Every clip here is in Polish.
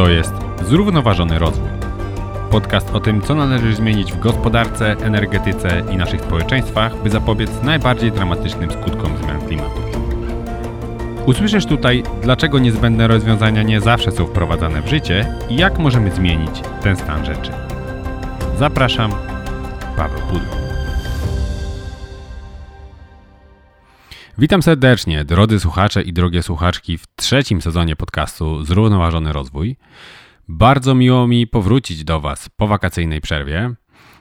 To jest Zrównoważony Rozwój. Podcast o tym, co należy zmienić w gospodarce, energetyce i naszych społeczeństwach, by zapobiec najbardziej dramatycznym skutkom zmian klimatu. Usłyszysz tutaj, dlaczego niezbędne rozwiązania nie zawsze są wprowadzane w życie i jak możemy zmienić ten stan rzeczy. Zapraszam, Paweł Pudło. Witam serdecznie, drodzy słuchacze i drogie słuchaczki, w trzecim sezonie podcastu Zrównoważony Rozwój. Bardzo miło mi powrócić do Was po wakacyjnej przerwie.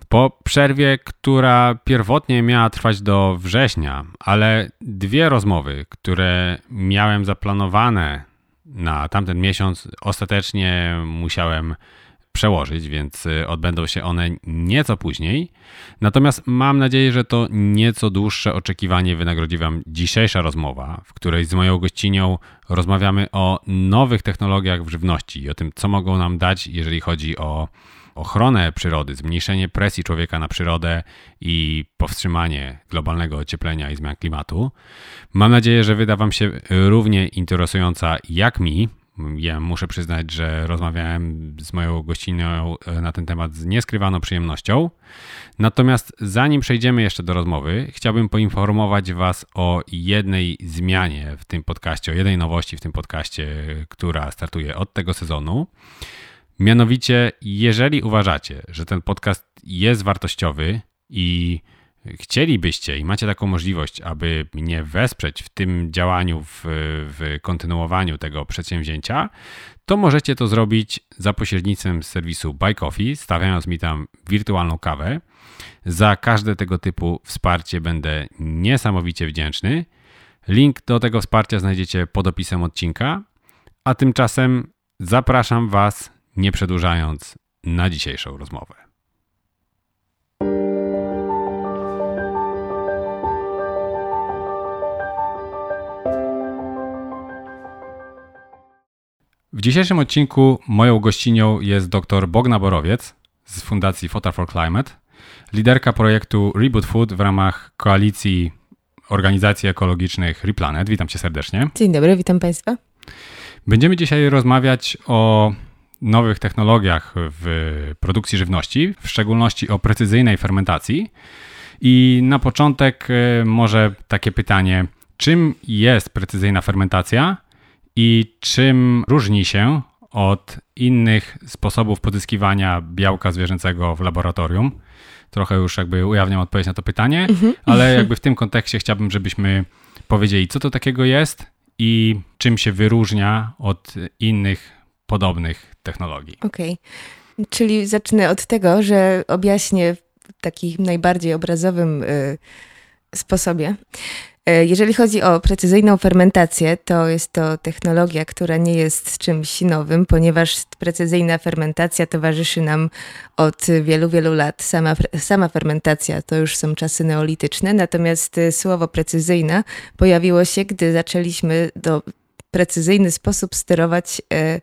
Po przerwie, która pierwotnie miała trwać do września, ale dwie rozmowy, które miałem zaplanowane na tamten miesiąc, ostatecznie musiałem przełożyć, więc y, odbędą się one nieco później. Natomiast mam nadzieję, że to nieco dłuższe oczekiwanie wynagrodzi Wam dzisiejsza rozmowa, w której z moją gościnią rozmawiamy o nowych technologiach w żywności i o tym, co mogą nam dać, jeżeli chodzi o ochronę przyrody, zmniejszenie presji człowieka na przyrodę i powstrzymanie globalnego ocieplenia i zmian klimatu. Mam nadzieję, że wyda Wam się równie interesująca jak mi, ja muszę przyznać, że rozmawiałem z moją gościnią e, na ten temat z nieskrywaną przyjemnością. Natomiast zanim przejdziemy jeszcze do rozmowy, chciałbym poinformować Was o jednej zmianie w tym podcaście, o jednej nowości w tym podcaście, która startuje od tego sezonu. Mianowicie, jeżeli uważacie, że ten podcast jest wartościowy i chcielibyście i macie taką możliwość, aby mnie wesprzeć w tym działaniu, w, w kontynuowaniu tego przedsięwzięcia, to możecie to zrobić za pośrednictwem serwisu Buy Coffee, stawiając mi tam wirtualną kawę. Za każde tego typu wsparcie będę niesamowicie wdzięczny. Link do tego wsparcia znajdziecie pod opisem odcinka, a tymczasem zapraszam Was, nie przedłużając, na dzisiejszą rozmowę. W dzisiejszym odcinku moją gościnią jest dr Bogna Borowiec z Fundacji Fota for Climate, liderka projektu Reboot Food w ramach koalicji organizacji ekologicznych Replanet. Witam cię serdecznie. Dzień dobry, witam państwa. Będziemy dzisiaj rozmawiać o nowych technologiach w produkcji żywności, w szczególności o precyzyjnej fermentacji. I na początek e, może takie pytanie, czym jest precyzyjna fermentacja i czym różni się od innych sposobów pozyskiwania białka zwierzęcego w laboratorium? Trochę już jakby ujawniam odpowiedź na to pytanie, mhm. ale jakby w tym kontekście chciałbym, żebyśmy powiedzieli, co to takiego jest i czym się wyróżnia od innych podobnych technologii. Okej, okay. czyli zacznę od tego, że objaśnię w takim najbardziej obrazowym y, sposobie. E, jeżeli chodzi o precyzyjną fermentację, to jest to technologia, która nie jest czymś nowym, ponieważ precyzyjna fermentacja towarzyszy nam od wielu, wielu lat. Sama, sama fermentacja to już są czasy neolityczne, natomiast e, słowo precyzyjna pojawiło się, gdy zaczęliśmy do precyzyjny sposób sterować e,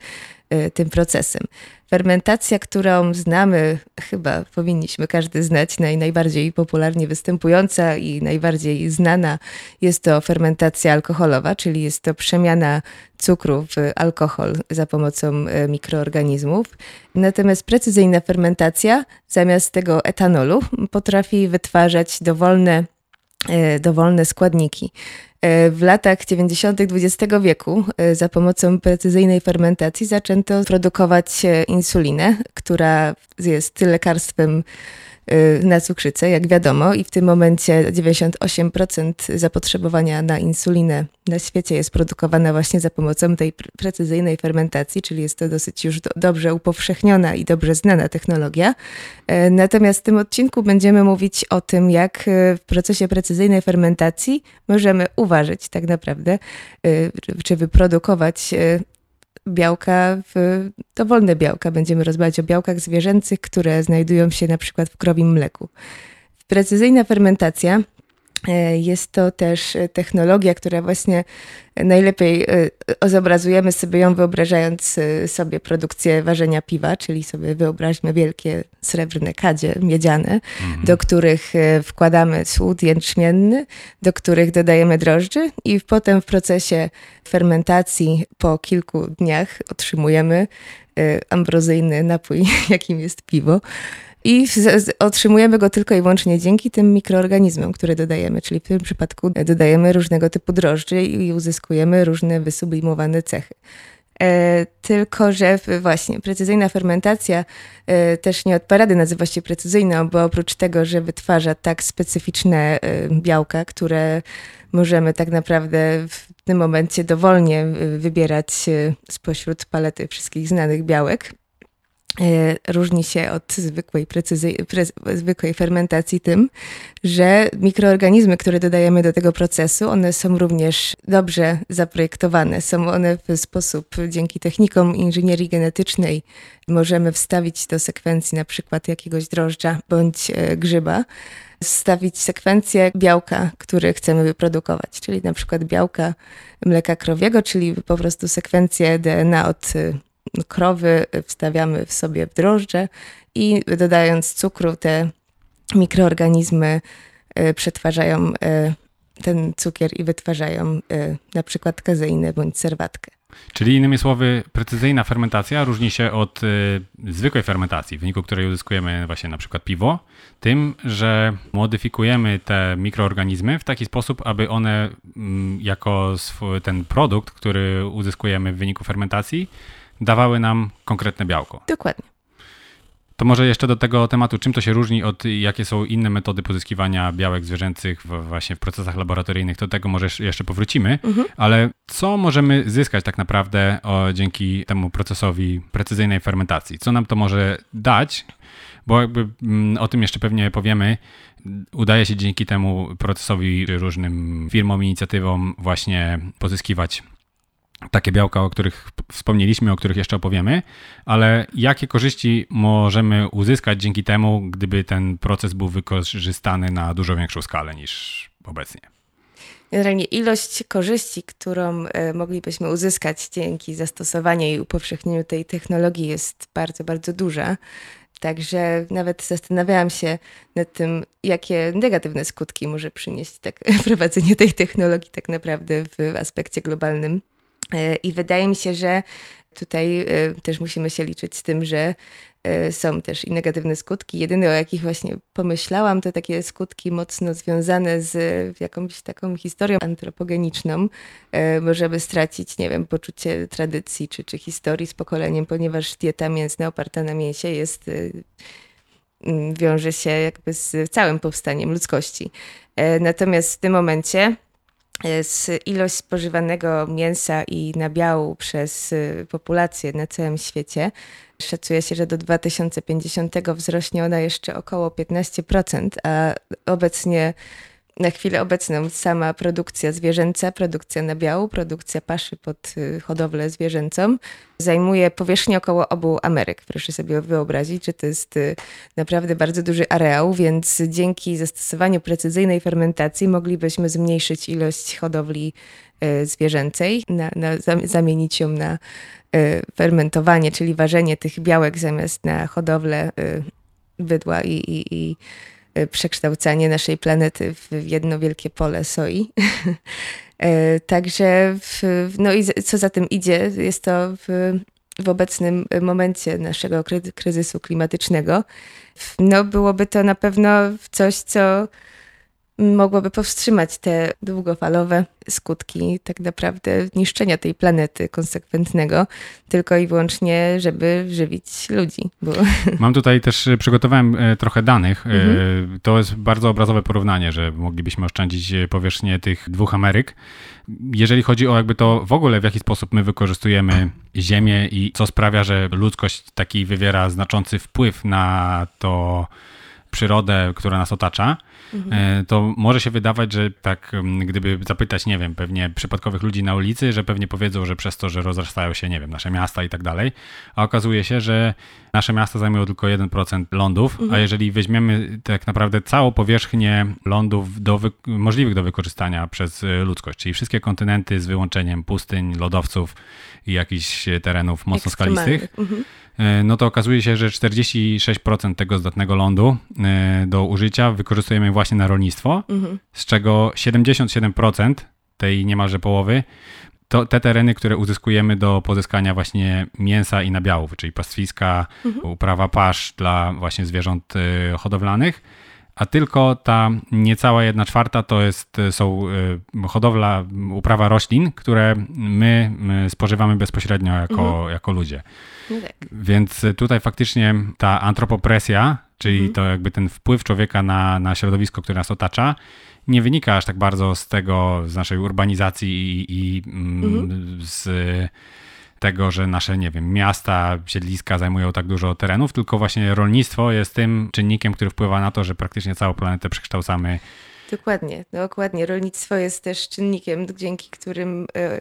tym procesem. Fermentacja, którą znamy, chyba powinniśmy każdy znać, naj, najbardziej popularnie występująca i najbardziej znana jest to fermentacja alkoholowa, czyli jest to przemiana cukru w alkohol za pomocą e, mikroorganizmów. Natomiast precyzyjna fermentacja zamiast tego etanolu potrafi wytwarzać dowolne e, dowolne składniki. E, w latach 90. XX wieku e, za pomocą precyzyjnej fermentacji zaczęto produkować e, insulinę, która jest lekarstwem na cukrzycę, jak wiadomo, i w tym momencie 98% zapotrzebowania na insulinę na świecie jest produkowane właśnie za pomocą tej precyzyjnej fermentacji, czyli jest to dosyć już do, dobrze upowszechniona i dobrze znana technologia. E, natomiast w tym odcinku będziemy mówić o tym, jak e, w procesie precyzyjnej fermentacji możemy uważać tak naprawdę, czy wyprodukować białka, w dowolne białka. Będziemy rozmawiać o białkach zwierzęcych, które znajdują się na przykład w krowim mleku. Precyzyjna fermentacja jest to też technologia, która właśnie najlepiej e, zobrazujemy sobie ją wyobrażając e, sobie produkcję ważenia piwa, czyli sobie wyobraźmy wielkie srebrne kadzie miedziane, mhm. do których wkładamy słód jęczmienny, do których dodajemy drożdży i potem w procesie fermentacji po kilku dniach otrzymujemy ambrozyjny napój, jakim jest piwo. I otrzymujemy go tylko i wyłącznie dzięki tym mikroorganizmom, które dodajemy, czyli w tym przypadku dodajemy różnego typu drożdże i uzyskujemy różne wysublimowane cechy. E, tylko, że właśnie precyzyjna fermentacja e, też nie od parady nazywa się precyzyjną, bo oprócz tego, że wytwarza tak specyficzne e, białka, które możemy tak naprawdę w tym momencie dowolnie e, wybierać e, spośród palety wszystkich znanych białek, różni się od zwykłej, precyzy- pre- zwykłej fermentacji tym, że mikroorganizmy, które dodajemy do tego procesu, one są również dobrze zaprojektowane. Są one w sposób, dzięki technikom inżynierii genetycznej, możemy wstawić do sekwencji na przykład jakiegoś drożdża bądź e, grzyba, wstawić sekwencję białka, który chcemy wyprodukować, czyli na przykład białka mleka krowiego, czyli po prostu sekwencję DNA od krowy wstawiamy w sobie w drożdże i dodając cukru, te mikroorganizmy e, przetwarzają e, ten cukier i wytwarzają e, na przykład kazeinę bądź serwatkę. Czyli innymi słowy, precyzyjna fermentacja różni się od zwykłej fermentacji, w wyniku której uzyskujemy właśnie na przykład piwo, tym, że modyfikujemy te mikroorganizmy w taki sposób, aby one y, jako ten produkt, który uzyskujemy w wyniku fermentacji, dawały nam konkretne białko. Dokładnie. To może jeszcze do tego tematu, czym to się różni od jakie są inne metody pozyskiwania białek zwierzęcych w, właśnie w procesach laboratoryjnych, to do tego może jeszcze powrócimy, mhm. ale co możemy zyskać tak naprawdę o, dzięki temu procesowi precyzyjnej fermentacji? Co nam to może dać? Bo jakby mm, o tym jeszcze pewnie powiemy. Udaje się dzięki temu procesowi różnym firmom, inicjatywom właśnie pozyskiwać takie białka, o których wspomnieliśmy, o których jeszcze opowiemy, ale jakie korzyści możemy uzyskać dzięki temu, gdyby ten proces był wykorzystany na dużo większą skalę niż obecnie? Generalnie ilość korzyści, którą e, moglibyśmy uzyskać dzięki zastosowaniu i upowszechnieniu tej technologii jest bardzo, bardzo duża. Także nawet zastanawiałam się nad tym, jakie negatywne skutki może przynieść tak, prowadzenie tej technologii tak naprawdę w aspekcie globalnym. E, I wydaje mi się, że tutaj e, też musimy się liczyć z tym, że e, są też i negatywne skutki. Jedyne, o jakich właśnie pomyślałam, to takie skutki mocno związane z jakąś taką historią antropogeniczną. Możemy stracić, nie wiem, poczucie tradycji czy, czy historii z pokoleniem, ponieważ dieta mięsna oparta na mięsie jest wiąże się jakby z całym powstaniem ludzkości. Natomiast w tym momencie z ilość spożywanego mięsa i nabiału przez y, populację na całym świecie. Szacuje się, że do 2050 wzrośnie ona jeszcze około 15%, a obecnie na chwilę obecną sama produkcja zwierzęca, produkcja nabiału, produkcja paszy pod y, hodowlę zwierzęcą zajmuje powierzchnię około obu Ameryk. Proszę sobie wyobrazić, że to jest y, naprawdę bardzo duży areał, więc dzięki zastosowaniu precyzyjnej fermentacji moglibyśmy zmniejszyć ilość hodowli y, zwierzęcej, na, na, zamienić ją na fermentowanie, czyli ważenie tych białek zamiast na hodowlę bydła i, i, i przekształcanie naszej planety w jedno wielkie pole soi. E, także, w, no i co za tym idzie, jest to w, w obecnym momencie naszego kryzysu klimatycznego. No, byłoby to na pewno coś, co mogłoby powstrzymać te długofalowe skutki tak naprawdę niszczenia tej planety konsekwentnego, tylko i wyłącznie, żeby żywić ludzi. Bo... Mam tutaj też, e, przygotowałem e, trochę danych. E, mhm. To jest bardzo obrazowe porównanie, że moglibyśmy oszczędzić powierzchnię tych dwóch Ameryk. Jeżeli chodzi o jakby to w ogóle, w jaki sposób my wykorzystujemy Ziemię i co sprawia, że ludzkość taki wywiera znaczący wpływ na to przyrodę, która nas otacza, mhm. to może się wydawać, że tak, gdyby zapytać, nie wiem, pewnie przypadkowych ludzi na ulicy, że pewnie powiedzą, że przez to, że rozrastają się, nie wiem, nasze miasta i tak dalej, a okazuje się, że nasze miasta zajmują tylko 1% lądów, mhm. a jeżeli weźmiemy tak naprawdę całą powierzchnię lądów do możliwych do wykorzystania przez e, ludzkość, czyli wszystkie kontynenty z wyłączeniem pustyń, lodowców i jakichś terenów mocno skalistych, mhm. E, no to okazuje się, że 46% tego zdatnego lądu do użycia wykorzystujemy właśnie na rolnictwo, mhm. z czego 77% tej niemalże połowy to te tereny, które uzyskujemy do pozyskania właśnie mięsa i nabiałów, czyli pastwiska, mhm. uprawa pasz dla właśnie zwierząt e, hodowlanych, a tylko ta niecała jedna czwarta to jest, są hodowla, uprawa roślin, które my spożywamy bezpośrednio jako, mhm. jako ludzie. Tak. Więc tutaj faktycznie ta antropopresja, czyli mhm. to jakby ten wpływ człowieka na, na środowisko, które nas otacza, nie wynika aż tak bardzo z tego, z naszej urbanizacji i, i mm, mhm. z tego, że nasze, nie wiem, miasta, siedliska zajmują tak dużo terenów, tylko właśnie rolnictwo jest tym czynnikiem, który wpływa na to, że praktycznie całą planetę przekształcamy. Dokładnie, dokładnie. Rolnictwo jest też czynnikiem, dzięki którym y,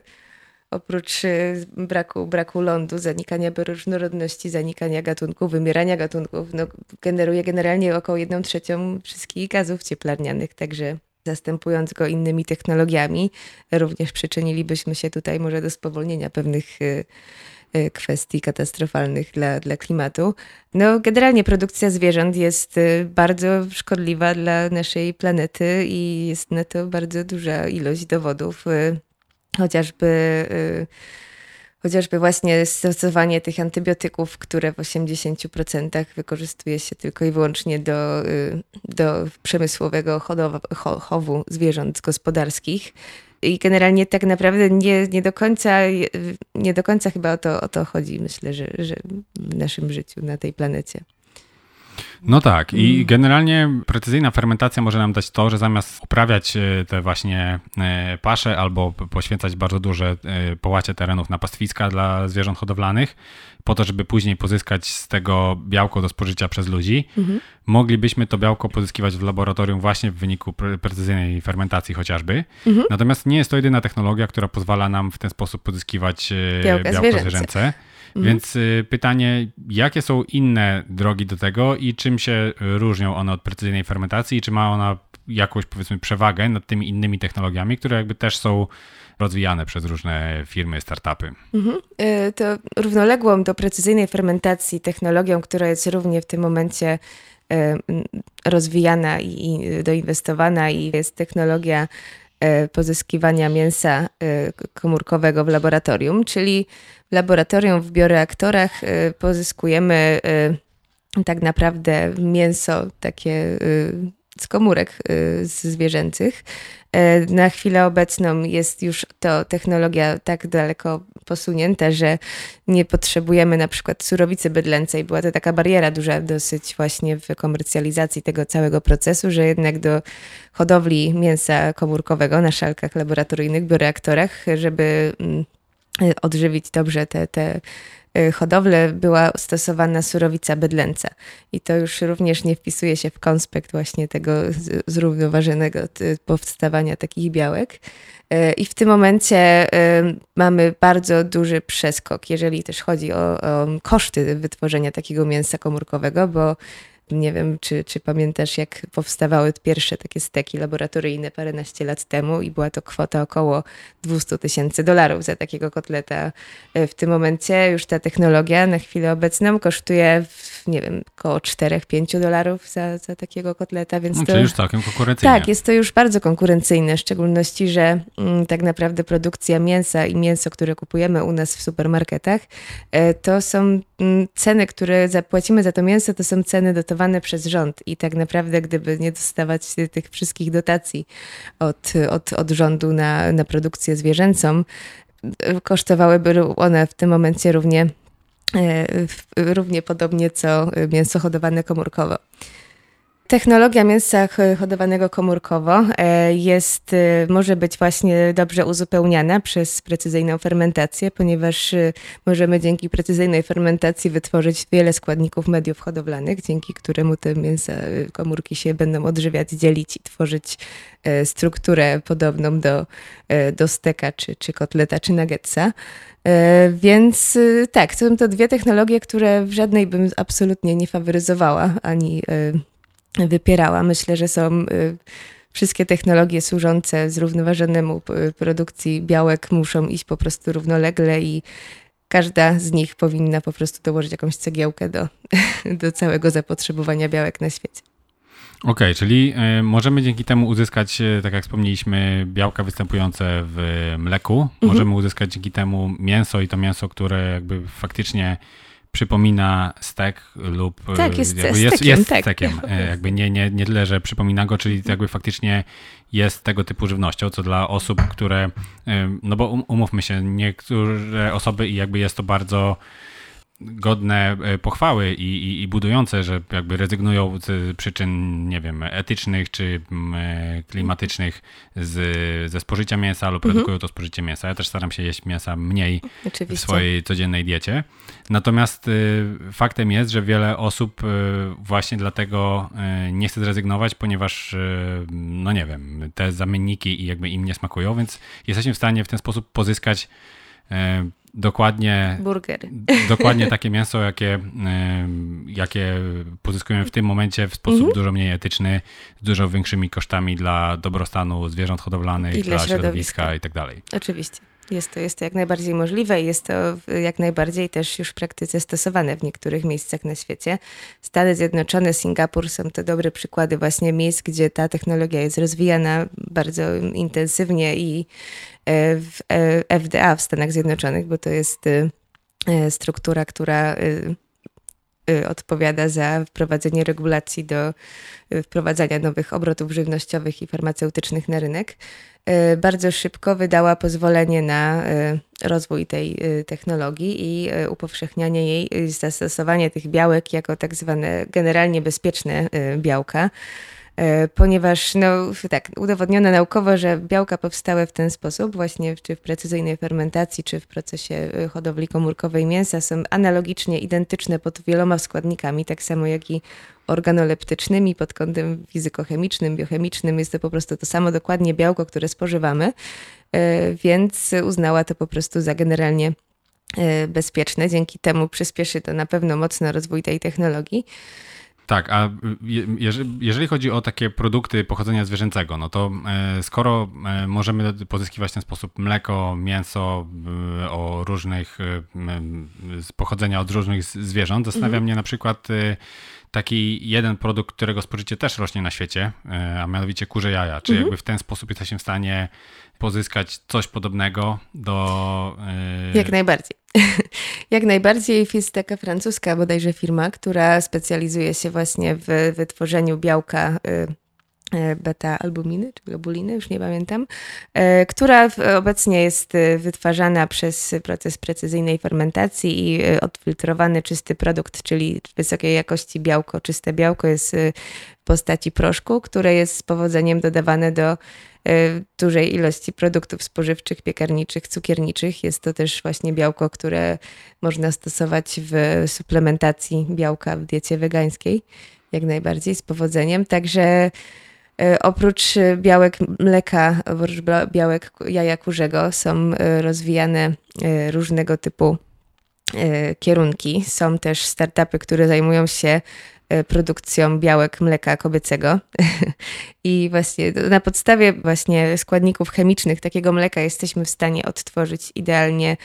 oprócz y, braku, braku lądu, zanikania różnorodności, zanikania gatunków, wymierania gatunków, no, generuje generalnie około 1 trzecią wszystkich gazów cieplarnianych, także zastępując go innymi technologiami, również przyczynilibyśmy się tutaj może do spowolnienia pewnych y, y, kwestii katastrofalnych dla, dla klimatu. No, generalnie produkcja zwierząt jest bardzo szkodliwa dla naszej planety i jest na to bardzo duża ilość dowodów chociażby, y, chociażby właśnie stosowanie tych antybiotyków, które w 80% wykorzystuje się tylko i wyłącznie do, y, do przemysłowego hodowa, chowu zwierząt gospodarskich. I generalnie tak naprawdę nie, nie, do, końca, nie do końca chyba o to, o to chodzi, myślę, że, że w naszym życiu na tej planecie. No tak i mm. generalnie precyzyjna fermentacja może nam dać to, że zamiast uprawiać e, te właśnie e, pasze albo poświęcać bardzo duże e, połacie terenów na pastwiska dla zwierząt hodowlanych, po to, żeby później pozyskać z tego białko do spożycia przez ludzi, mhm. moglibyśmy to białko pozyskiwać w laboratorium właśnie w wyniku pre precyzyjnej fermentacji chociażby. Mhm. Natomiast nie jest to jedyna technologia, która pozwala nam w ten sposób pozyskiwać białko zwierzęce. zwierzęce. Mhm. Więc y, pytanie, jakie są inne drogi do tego i czym się różnią one od precyzyjnej fermentacji i czy ma ona jakąś powiedzmy przewagę nad tymi innymi technologiami, które jakby też są rozwijane przez różne firmy, startupy. Mhm. Y, to równoległą do precyzyjnej fermentacji technologią, która jest równie w tym momencie y, rozwijana i doinwestowana i jest technologia pozyskiwania mięsa komórkowego w laboratorium, czyli laboratorium w bioreaktorach y, pozyskujemy tak naprawdę mięso takie z komórek zwierzęcych. Na chwilę obecną jest już to technologia tak daleko posunięta, że nie potrzebujemy na przykład surowicy bydlęcej. Była to taka bariera duża dosyć właśnie w komercjalizacji tego całego procesu, że jednak do hodowli mięsa komórkowego na szalkach laboratoryjnych, bioreaktorach, żeby mm, odżywić dobrze te, te y, hodowle, była stosowana surowica bydlęca. I to już również nie wpisuje się w konspekt właśnie tego zrównoważonego powstawania takich białek. Y, I w tym momencie mamy bardzo duży przeskok, jeżeli też chodzi o, o koszty wytworzenia takiego mięsa komórkowego, bo nie wiem, czy, czy pamiętasz, jak powstawały pierwsze takie steki laboratoryjne paręnaście lat temu i była to kwota około 200 tysięcy dolarów za takiego kotleta. E, w tym momencie już ta technologia na chwilę obecną kosztuje, nie wiem, około 4-5 dolarów za, za takiego kotleta, więc no, to... już całkiem konkurencyjne. Tak, jest to już bardzo konkurencyjne, w szczególności, że mm, tak naprawdę produkcja mięsa i mięso, które kupujemy u nas w supermarketach, e, to są mm, ceny, które zapłacimy za to mięso, to są ceny do przez rząd i tak naprawdę gdyby nie dostawać tych wszystkich dotacji od, od, od rządu na, na produkcję zwierzęcą, kosztowałyby one w tym momencie równie, e, równie podobnie co mięso hodowane komórkowo. Technologia mięsa hodowanego komórkowo e, jest, e, może być właśnie dobrze uzupełniana przez precyzyjną fermentację, ponieważ e, możemy dzięki precyzyjnej fermentacji wytworzyć wiele składników mediów hodowlanych, dzięki któremu te mięsa komórki się będą odżywiać, dzielić i tworzyć strukturę podobną do, do steka, czy, czy kotleta, czy nuggetsa. Więc tak, są to dwie technologie, które w żadnej bym absolutnie nie faworyzowała, ani wypierała. Myślę, że są y, wszystkie technologie służące zrównoważonemu produkcji białek muszą iść po prostu równolegle i każda z nich powinna po prostu dołożyć jakąś cegiełkę do, do całego zapotrzebowania białek na świecie. Okej, okay, czyli y, możemy dzięki temu uzyskać, y, tak jak wspomnieliśmy, białka występujące w mleku. Mhm. Możemy uzyskać dzięki temu mięso i to mięso, które jakby faktycznie przypomina stek lub tak, jest, jakby jest, stekiem, jest tak. stekiem. E, jakby nie, nie, nie tyle, że przypomina go, czyli jakby faktycznie jest tego typu żywnością, co dla osób, które, e, no bo um, umówmy się, niektóre osoby i jakby jest to bardzo godne e, pochwały i, i, i, budujące, że jakby rezygnują z przyczyn, nie wiem, etycznych czy e, klimatycznych z, ze spożycia mięsa lub mhm. redukują to spożycie mięsa. Ja też staram się jeść mięsa mniej Oczywiście. w swojej codziennej diecie. Natomiast e, faktem jest, że wiele osób właśnie dlatego nie chce zrezygnować, ponieważ, no nie wiem, te zamienniki i jakby im nie smakują, więc jesteśmy w stanie w ten sposób pozyskać dokładnie, Burgery. dokładnie takie mięso, jakie, jakie pozyskujemy w tym momencie w sposób mhm. dużo mniej etyczny, z dużo większymi kosztami dla dobrostanu zwierząt hodowlanych, I dla, dla środowiska i tak. Oczywiście. Jest to, jest to jak najbardziej możliwe i jest to jak najbardziej też już w praktyce stosowane w niektórych miejscach na świecie. Stany Zjednoczone, Singapur są to dobre przykłady właśnie miejsc, gdzie ta technologia jest rozwijana bardzo intensywnie i e, w e, FDA w Stanach Zjednoczonych, bo to jest e, struktura, która odpowiada za wprowadzenie regulacji do wprowadzania nowych obrotów żywnościowych i farmaceutycznych na rynek. Y, bardzo szybko wydała pozwolenie na y, rozwój tej y, technologii i upowszechnianie jej, zastosowanie tych białek jako tak zwane generalnie bezpieczne białka ponieważ no, tak, udowodniono naukowo, że białka powstałe w ten sposób, właśnie czy w precyzyjnej fermentacji, czy w procesie hodowli komórkowej mięsa, są analogicznie identyczne pod wieloma składnikami, tak samo jak i organoleptycznymi pod kątem fizykochemicznym, biochemicznym. Jest to po prostu to samo dokładnie białko, które spożywamy, e, więc uznała to po prostu za generalnie e, bezpieczne. Dzięki temu przyspieszy to na pewno mocno rozwój tej technologii. Tak, a jeżeli chodzi o takie produkty pochodzenia zwierzęcego, no to e, skoro możemy pozyskiwać w ten sposób mleko, mięso o różnych, z pochodzenia od różnych zwierząt, zastanawia mhm. mnie na przykład taki jeden produkt, którego spożycie też rośnie na świecie, e, a mianowicie kurze jaja. Czy mhm. jakby w ten sposób jesteśmy w stanie pozyskać coś podobnego do... Yy... Jak najbardziej. Jak najbardziej jest taka francuska bodajże firma, która specjalizuje się właśnie w wytworzeniu białka yy E, beta-albuminy czy globuliny, już nie pamiętam, e, która obecnie jest e, wytwarzana przez proces precyzyjnej fermentacji i odfiltrowany czysty produkt, czyli wysokiej jakości białko, czyste białko jest w postaci proszku, które jest z powodzeniem dodawane do dużej ilości produktów spożywczych, piekarniczych, cukierniczych. Jest to też właśnie białko, które można stosować w suplementacji białka w diecie wegańskiej, jak najbardziej z powodzeniem. Także E, oprócz e, białek mleka, oprócz białek jaja kurzego są e, rozwijane różnego typu kierunki. Są też startupy, które zajmują się produkcją białek mleka kobiecego. I właśnie na podstawie właśnie składników chemicznych takiego mleka jesteśmy w stanie odtworzyć idealnie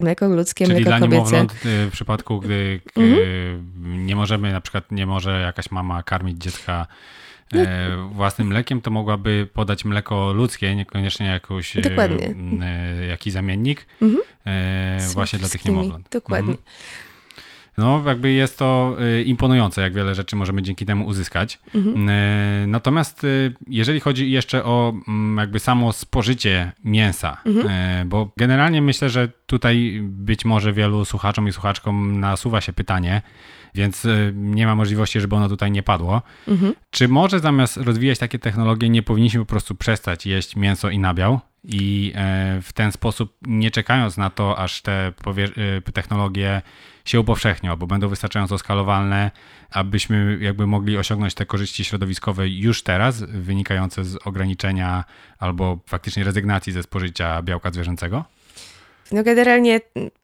mleko ludzkie, Czyli mleko dla kobiece. niemowląt w przypadku, gdy mhm. nie możemy, na przykład nie może jakaś mama karmić dziecka no. E, własnym mlekiem, to mogłaby podać mleko ludzkie, niekoniecznie jakąś, e, Dokładnie. E, jakiś zamiennik mhm. właśnie dla tych niemowląt. Dokładnie. No, jakby jest to y, imponujące, jak wiele rzeczy możemy dzięki temu uzyskać. Mhm. Y, natomiast y, jeżeli chodzi jeszcze o mm, jakby samo spożycie mięsa, mhm. bo generalnie myślę, że tutaj być może wielu słuchaczom i słuchaczkom nasuwa się pytanie, więc nie ma możliwości, żeby ono tutaj nie padło. Mhm. Czy może zamiast rozwijać takie technologie, nie powinniśmy po prostu przestać jeść mięso i nabiał i e, w ten sposób, nie czekając na to, aż te technologie się upowszechnią, albo będą wystarczająco skalowalne, abyśmy jakby mogli osiągnąć te korzyści środowiskowe już teraz, wynikające z ograniczenia albo faktycznie rezygnacji ze spożycia białka zwierzęcego? No generalnie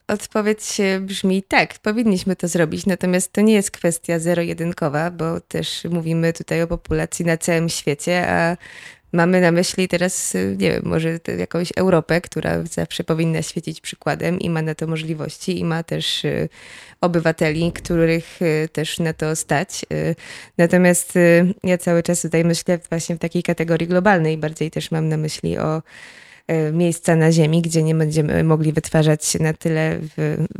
odpowiedź brzmi tak, powinniśmy to zrobić, natomiast to nie jest kwestia zero-jedynkowa, bo też mówimy tutaj o populacji na całym świecie, a Mamy na myśli teraz, y, nie wiem, może jakąś Europę, która zawsze powinna świecić przykładem i ma na to możliwości i ma też y, obywateli, których y, też na to stać. Natomiast ja cały czas tutaj myślę właśnie w takiej kategorii globalnej, bardziej też mam na myśli o miejsca na Ziemi, gdzie nie będziemy mogli wytwarzać na tyle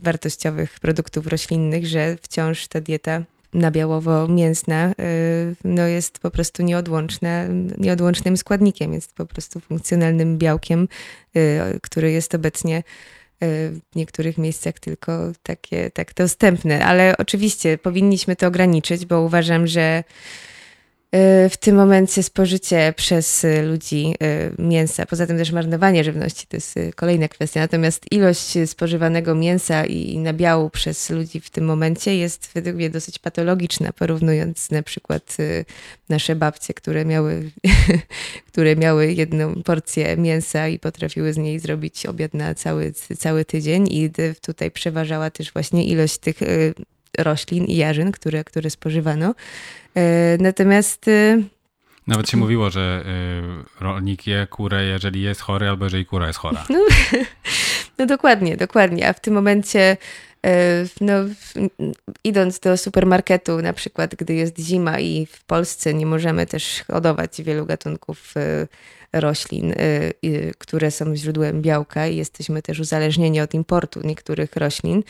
wartościowych produktów roślinnych, że wciąż ta dieta nabiałowo-mięsna y, no jest po prostu nieodłączna, nieodłącznym składnikiem, jest po prostu funkcjonalnym białkiem, y, który jest obecnie y, w niektórych miejscach tylko takie tak dostępne, ale oczywiście powinniśmy to ograniczyć, bo uważam, że w tym momencie spożycie przez y, ludzi y, mięsa, poza tym też marnowanie żywności, to jest kolejna kwestia. Natomiast ilość spożywanego mięsa i nabiału przez ludzi w tym momencie jest według mnie dosyć patologiczna, porównując na przykład nasze babcie, które miały, które miały jedną porcję mięsa i potrafiły z niej zrobić obiad na cały, cały tydzień i tutaj przeważała też właśnie ilość tych roślin i jarzyn, które, które spożywano. E, natomiast e, nawet się mówiło, że e, rolnik je kurę, jeżeli jest chory, albo jeżeli kura jest chora. No, no dokładnie, dokładnie. A w tym momencie, no, idąc do supermarketu, na przykład, gdy jest zima i w Polsce nie możemy też hodować wielu gatunków roślin, które są źródłem białka i jesteśmy też uzależnieni od importu niektórych roślin,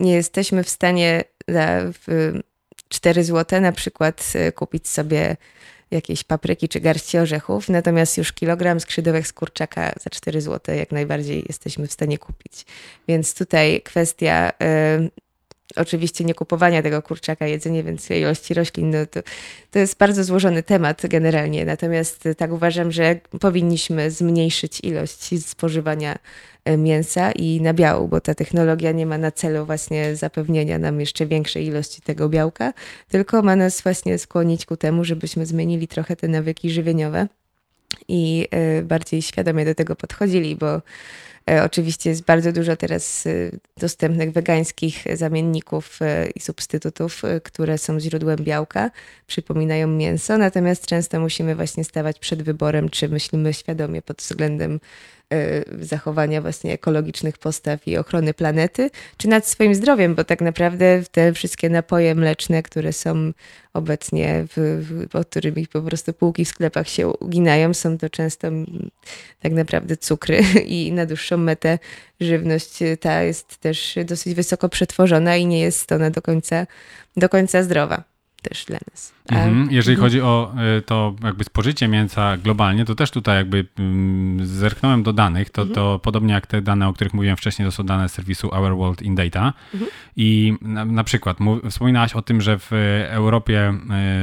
nie jesteśmy w stanie za 4 zł na przykład e, kupić sobie jakieś papryki czy garści orzechów, natomiast już kilogram skrzydełek z kurczaka za 4 zł jak najbardziej jesteśmy w stanie kupić. Więc tutaj kwestia y, oczywiście nie kupowania tego kurczaka, jedzenie więcej ilości roślin, no to, to jest bardzo złożony temat generalnie. Natomiast tak uważam, że powinniśmy zmniejszyć ilość spożywania e, mięsa i nabiału, bo ta technologia nie ma na celu właśnie zapewnienia nam jeszcze większej ilości tego białka, tylko ma nas właśnie skłonić ku temu, żebyśmy zmienili trochę te nawyki żywieniowe i e, bardziej świadomie do tego podchodzili, bo oczywiście jest bardzo dużo teraz e, dostępnych wegańskich zamienników e, i substytutów, które są źródłem białka, przypominają mięso, natomiast często musimy właśnie stawać przed wyborem, czy myślimy świadomie pod względem zachowania właśnie ekologicznych postaw i ochrony planety, czy nad swoim zdrowiem, bo tak naprawdę te wszystkie napoje mleczne, które są obecnie, w, w, którymi po prostu półki w sklepach się uginają, są to często tak naprawdę cukry i na dłuższą metę żywność ta jest też dosyć wysoko przetworzona i nie jest ona do końca, do końca zdrowa też dla nas. Mhm. Jeżeli mhm. chodzi o y, to jakby spożycie mięsa globalnie, to też tutaj jakby mm, zerknąłem do danych, to, mhm. to podobnie jak te dane, o których mówiłem wcześniej, to są dane z serwisu Our World in Data mhm. i na, na przykład wspominałaś o tym, że w Europie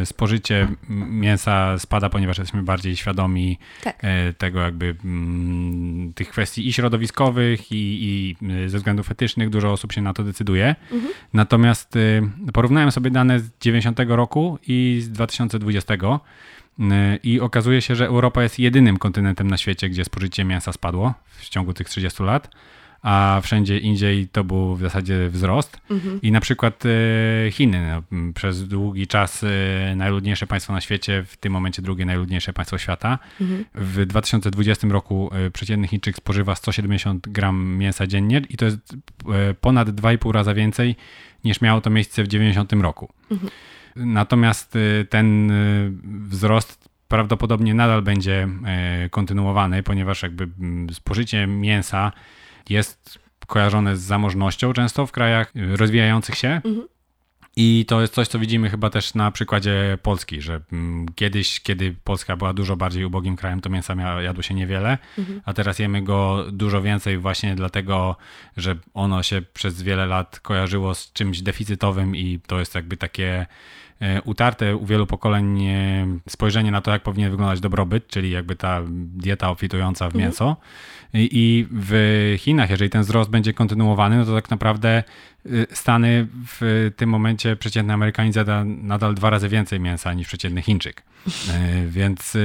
y, spożycie mięsa spada, ponieważ jesteśmy bardziej świadomi tak. Y, tego jakby mm, tych kwestii i środowiskowych i, i ze względów etycznych, dużo osób się na to decyduje. Mhm. Natomiast porównałem sobie dane z 90 roku i z 2020 y, i okazuje się, że Europa jest jedynym kontynentem na świecie, gdzie spożycie mięsa spadło w ciągu tych 30 lat a wszędzie indziej to był w zasadzie wzrost. Mhm. I na przykład y, Chiny, no, przez długi czas y, najludniejsze państwo na świecie, w tym momencie drugie najludniejsze państwo świata. Mhm. W 2020 roku przeciętny Chińczyk spożywa 170 gram mięsa dziennie i to jest ponad 2,5 raza więcej niż miało to miejsce w 90 roku. Mhm. Natomiast y, ten y, wzrost prawdopodobnie nadal będzie y, kontynuowany, ponieważ jakby mm, spożycie mięsa jest kojarzone z zamożnością często w krajach rozwijających się. Mhm. I to jest coś, co widzimy chyba też na przykładzie Polski, że mm, kiedyś, kiedy Polska była dużo bardziej ubogim krajem, to mięsa miało, jadło się niewiele, mhm. a teraz jemy go dużo więcej właśnie dlatego, że ono się przez wiele lat kojarzyło z czymś deficytowym i to jest jakby takie E, utarte u wielu pokoleń spojrzenie na to, jak powinien wyglądać dobrobyt, czyli jakby ta dieta obfitująca w mhm. I w Chinach, jeżeli ten wzrost będzie kontynuowany, no to tak naprawdę e, Stany w tym momencie przeciętny Amerykanin zjada nadal dwa razy więcej mięsa niż przeciętny Chińczyk. Więc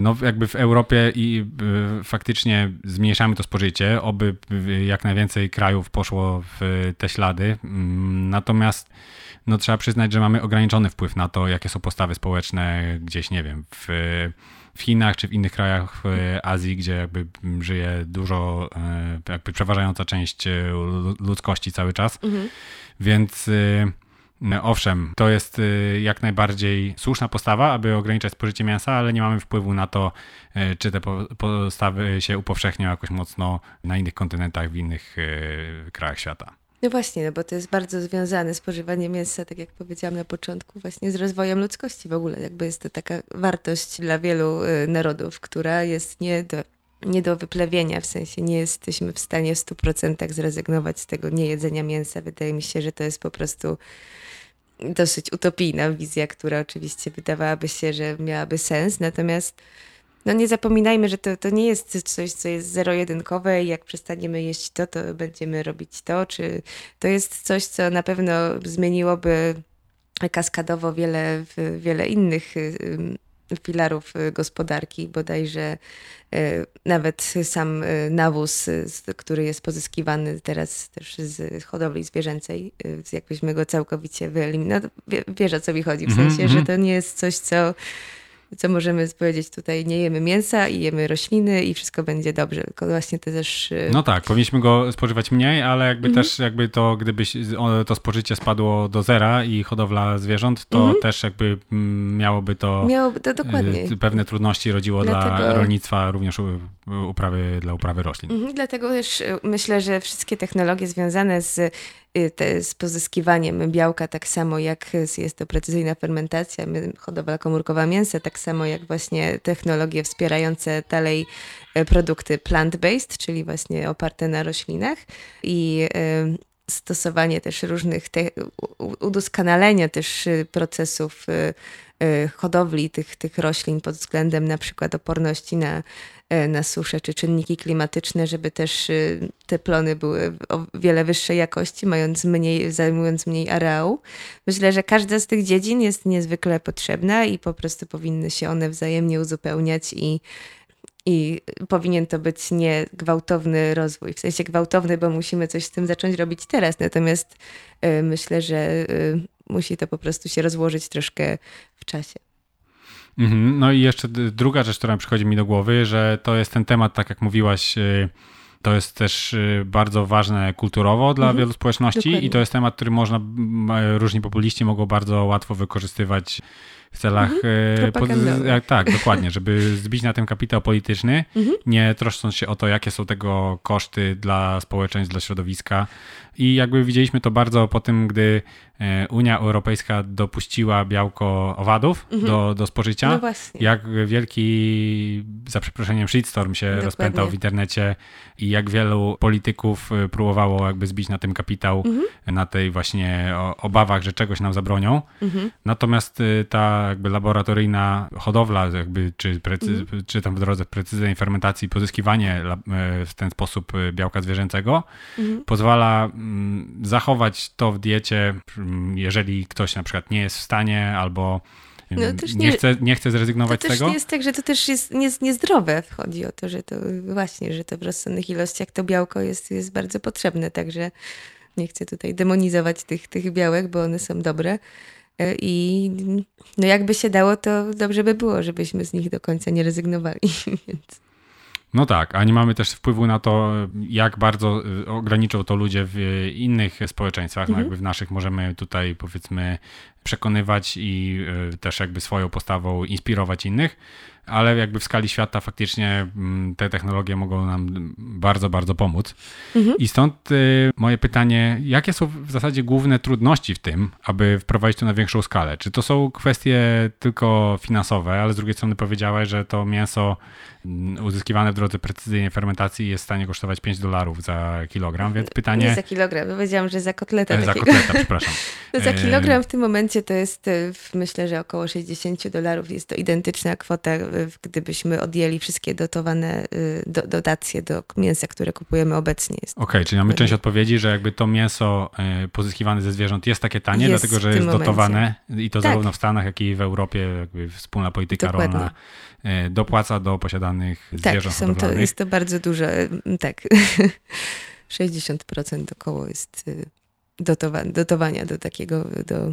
no jakby w Europie i faktycznie zmniejszamy to spożycie, oby jak najwięcej krajów poszło w te ślady. Mm, natomiast no trzeba przyznać, że mamy ograniczony wpływ na to, jakie są postawy społeczne gdzieś, nie wiem, w, w Chinach czy w innych krajach w Azji, gdzie jakby żyje dużo, e, jakby przeważająca część e, ludzkości cały czas. Mhm. Więc e, owszem, to jest jak najbardziej słuszna postawa, aby ograniczać spożycie mięsa, ale nie mamy wpływu na to, czy te postawy się upowszechnią jakoś mocno na innych kontynentach, w innych krajach świata. No właśnie, no bo to jest bardzo związane spożywanie mięsa, tak jak powiedziałam na początku, właśnie z rozwojem ludzkości w ogóle. Jakby jest to taka wartość dla wielu y, narodów, która jest nie do, nie do wyplewienia, w sensie nie jesteśmy w stanie w 100% zrezygnować z tego niejedzenia mięsa. Wydaje mi się, że to jest po prostu dosyć utopijna wizja, która oczywiście wydawałaby się, że miałaby sens, natomiast no nie zapominajmy, że to, to nie jest coś, co jest zero-jedynkowe i jak przestaniemy jeść to, to będziemy robić to, czy to jest coś, co na pewno zmieniłoby kaskadowo wiele, wiele innych filarów gospodarki, bodajże e, nawet sam nawóz, który jest pozyskiwany teraz też z hodowli zwierzęcej, jakbyśmy go całkowicie wyeliminowali. No, wiesz o co mi chodzi, w mhm, sensie, że mhm. to nie jest coś, co co możemy powiedzieć tutaj, nie jemy mięsa i jemy rośliny i wszystko będzie dobrze, tylko właśnie też... Y, no tak, powinniśmy go spożywać mniej, ale jakby mhm. też jakby to, gdyby to spożycie spadło do zera i hodowla zwierząt, to mhm. też jakby mm, miałoby to, miałoby to dokładnie. Y, pewne trudności rodziło Dlatego... dla rolnictwa, również uprawy, dla uprawy roślin. Mhm, dlatego też y, myślę, że wszystkie technologie związane z Y, te, z pozyskiwaniem białka, tak samo jak jest to precyzyjna fermentacja, hodowla komórkowa mięsa, tak samo jak właśnie technologie wspierające dalej y, produkty plant-based, czyli właśnie oparte na roślinach i stosowanie też różnych, te, udoskonalenia też procesów hodowli tych, tych roślin pod względem na przykład oporności na E, na suszę czy czynniki klimatyczne, żeby też y, te plony były o wiele wyższej jakości, mając mniej, zajmując mniej areału. Myślę, że każda z tych dziedzin jest niezwykle potrzebna i po prostu powinny się one wzajemnie uzupełniać i i powinien to być nie gwałtowny rozwój, w sensie gwałtowny, bo musimy coś z tym zacząć robić teraz. Natomiast y, myślę, że y, musi to po prostu się rozłożyć troszkę w czasie. Mhm. No i jeszcze druga rzecz, która przychodzi mi do głowy, że to jest ten temat, tak jak mówiłaś, y, to jest też y, bardzo ważne kulturowo dla mhm. wielu społeczności Dokładnie. i to jest temat, który można, różni populiści mogą bardzo łatwo wykorzystywać w celach. Mhm. E, tak, dokładnie, żeby zbić na tym kapitał polityczny, mhm. nie troszcząc się o to, jakie są tego koszty dla społeczeństw, dla środowiska. I jakby widzieliśmy to bardzo po tym, gdy e, Unia Europejska dopuściła białko owadów mhm. do, do spożycia. No jak wielki, za przeproszeniem, shitstorm się Dokładnie. rozpętał w internecie i jak wielu polityków e, próbowało jakby zbić na tym kapitał, mhm. na tej właśnie obawach, że czegoś nam zabronią. Mhm. Natomiast ta jakby laboratoryjna hodowla, jakby, czy, czy tam w drodze precyzyjnej fermentacji pozyskiwanie e, w ten sposób e, białka zwierzęcego pozwala mm, zachować to w diecie, jeżeli ktoś na przykład nie jest w stanie albo no, nie, nie, chce, nie chce zrezygnować z tego. To jest tak, że to też jest nie, niezdrowe. Chodzi o to, że to właśnie, że to w rozsądnych ilościach to białko jest, jest bardzo potrzebne, także nie chcę tutaj demonizować tych, tych białek, bo one są dobre. E, I no jakby się dało, to dobrze by było, żebyśmy z nich do końca nie rezygnowali. Więc. No tak, a nie mamy też wpływu na to, jak bardzo y, ograniczą to ludzie w innych społeczeństwach. No mhm. jakby w naszych możemy tutaj powiedzmy przekonywać i y, też jakby swoją postawą inspirować innych. Ale jakby w skali świata faktycznie mm, te technologie mogą nam bardzo, bardzo pomóc. Mhm. I stąd y, moje pytanie, jakie są w zasadzie główne trudności w tym, aby wprowadzić to na większą skalę? Czy to są kwestie tylko finansowe, ale z drugiej strony powiedziałeś, że to mięso mm, uzyskiwane w drodze precyzyjnej fermentacji jest w stanie kosztować 5 dolarów za kilogram, więc pytanie... Nie za kilogram, powiedziałam, że za kotletę. Za takiego. kotleta, przepraszam. za kilogram w tym momencie to jest, y, myślę, że około 60 dolarów. Jest to identyczna kwota gdybyśmy odjęli wszystkie dotowane y, do, dotacje do mięsa, które kupujemy obecnie. Okej, okay, czyli mamy część odpowiedzi, że jakby to mięso y, pozyskiwane ze zwierząt jest takie tanie, jest dlatego że jest momencie. dotowane i to tak. zarówno w Stanach, jak i w Europie, jakby wspólna polityka Dokładnie. rolna y, dopłaca do posiadanych tak, zwierząt są to, jest to bardzo duże, tak, 60% około jest dotowa dotowania do takiego, do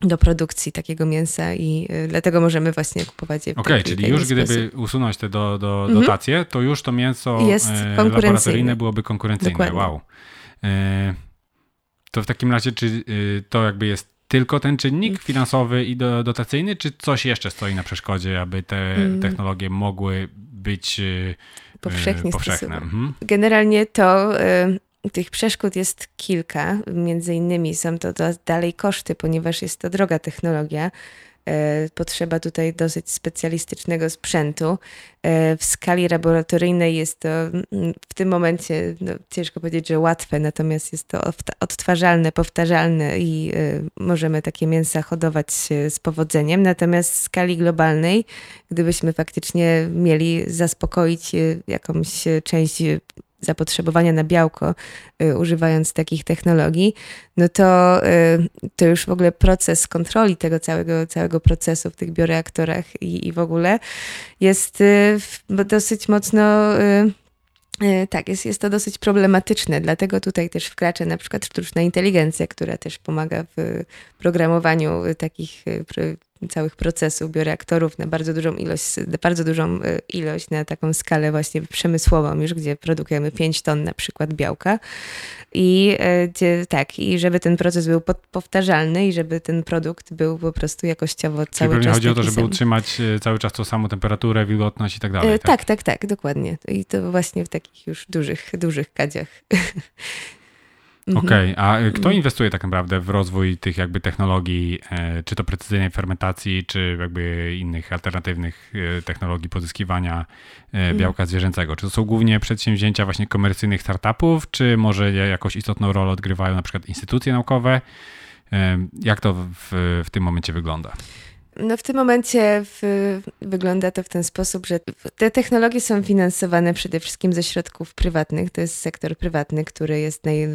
do produkcji takiego mięsa i y, dlatego możemy właśnie kupować je Okej, okay, czyli już sposób. gdyby usunąć te do, do, mhm. dotacje, to już to mięso Jest e, laboratoryjne byłoby konkurencyjne. Dokładnie. Wow. E, to w takim razie, czy y, to jakby jest tylko ten czynnik mhm. finansowy i do, dotacyjny, czy coś jeszcze stoi na przeszkodzie, aby te mm. technologie mogły być y, powszechnie powszechne? Mhm. Generalnie to tych przeszkód jest kilka. Między innymi są to dalej koszty, ponieważ jest to droga technologia. E, potrzeba tutaj dosyć specjalistycznego sprzętu. E, w skali laboratoryjnej jest to mm, w tym momencie no, ciężko powiedzieć, że łatwe, natomiast jest to odtwarzalne, powtarzalne i e, możemy takie mięsa hodować z powodzeniem. Natomiast w skali globalnej, gdybyśmy faktycznie mieli zaspokoić jakąś część zapotrzebowania na białko, y, używając takich technologii, no to, y, to już w ogóle proces kontroli tego całego, całego procesu w tych bioreaktorach i, i w ogóle jest y, dosyć mocno. Tak, jest, jest to dosyć problematyczne, dlatego tutaj też wkracza na przykład sztuczna inteligencja, która też pomaga w programowaniu takich całych procesów bioreaktorów na bardzo dużą ilość, bardzo dużą e, ilość na taką skalę właśnie przemysłową już, gdzie produkujemy 5 ton na przykład białka i gdzie, tak, i żeby ten proces był powtarzalny i żeby ten produkt był po prostu jakościowo cały Czyli czas chodzi o to, żeby sam. utrzymać e, cały czas tą samą temperaturę, wilgotność i tak dalej. Tak? tak, tak, tak, dokładnie. I to właśnie w takich już dużych, dużych kadziach. Mhm. Okej, okay. a kto inwestuje tak naprawdę w rozwój tych jakby technologii, e, czy to precyzyjnej fermentacji, czy jakby innych alternatywnych e, technologii pozyskiwania e, mhm. białka zwierzęcego? Czy to są głównie przedsięwzięcia właśnie komercyjnych startupów, czy może jakąś istotną rolę odgrywają na przykład instytucje naukowe? Jak to w, w tym momencie wygląda? No w tym momencie w, wygląda to w ten sposób, że te technologie są finansowane przede wszystkim ze środków prywatnych. To jest sektor prywatny, który jest naj,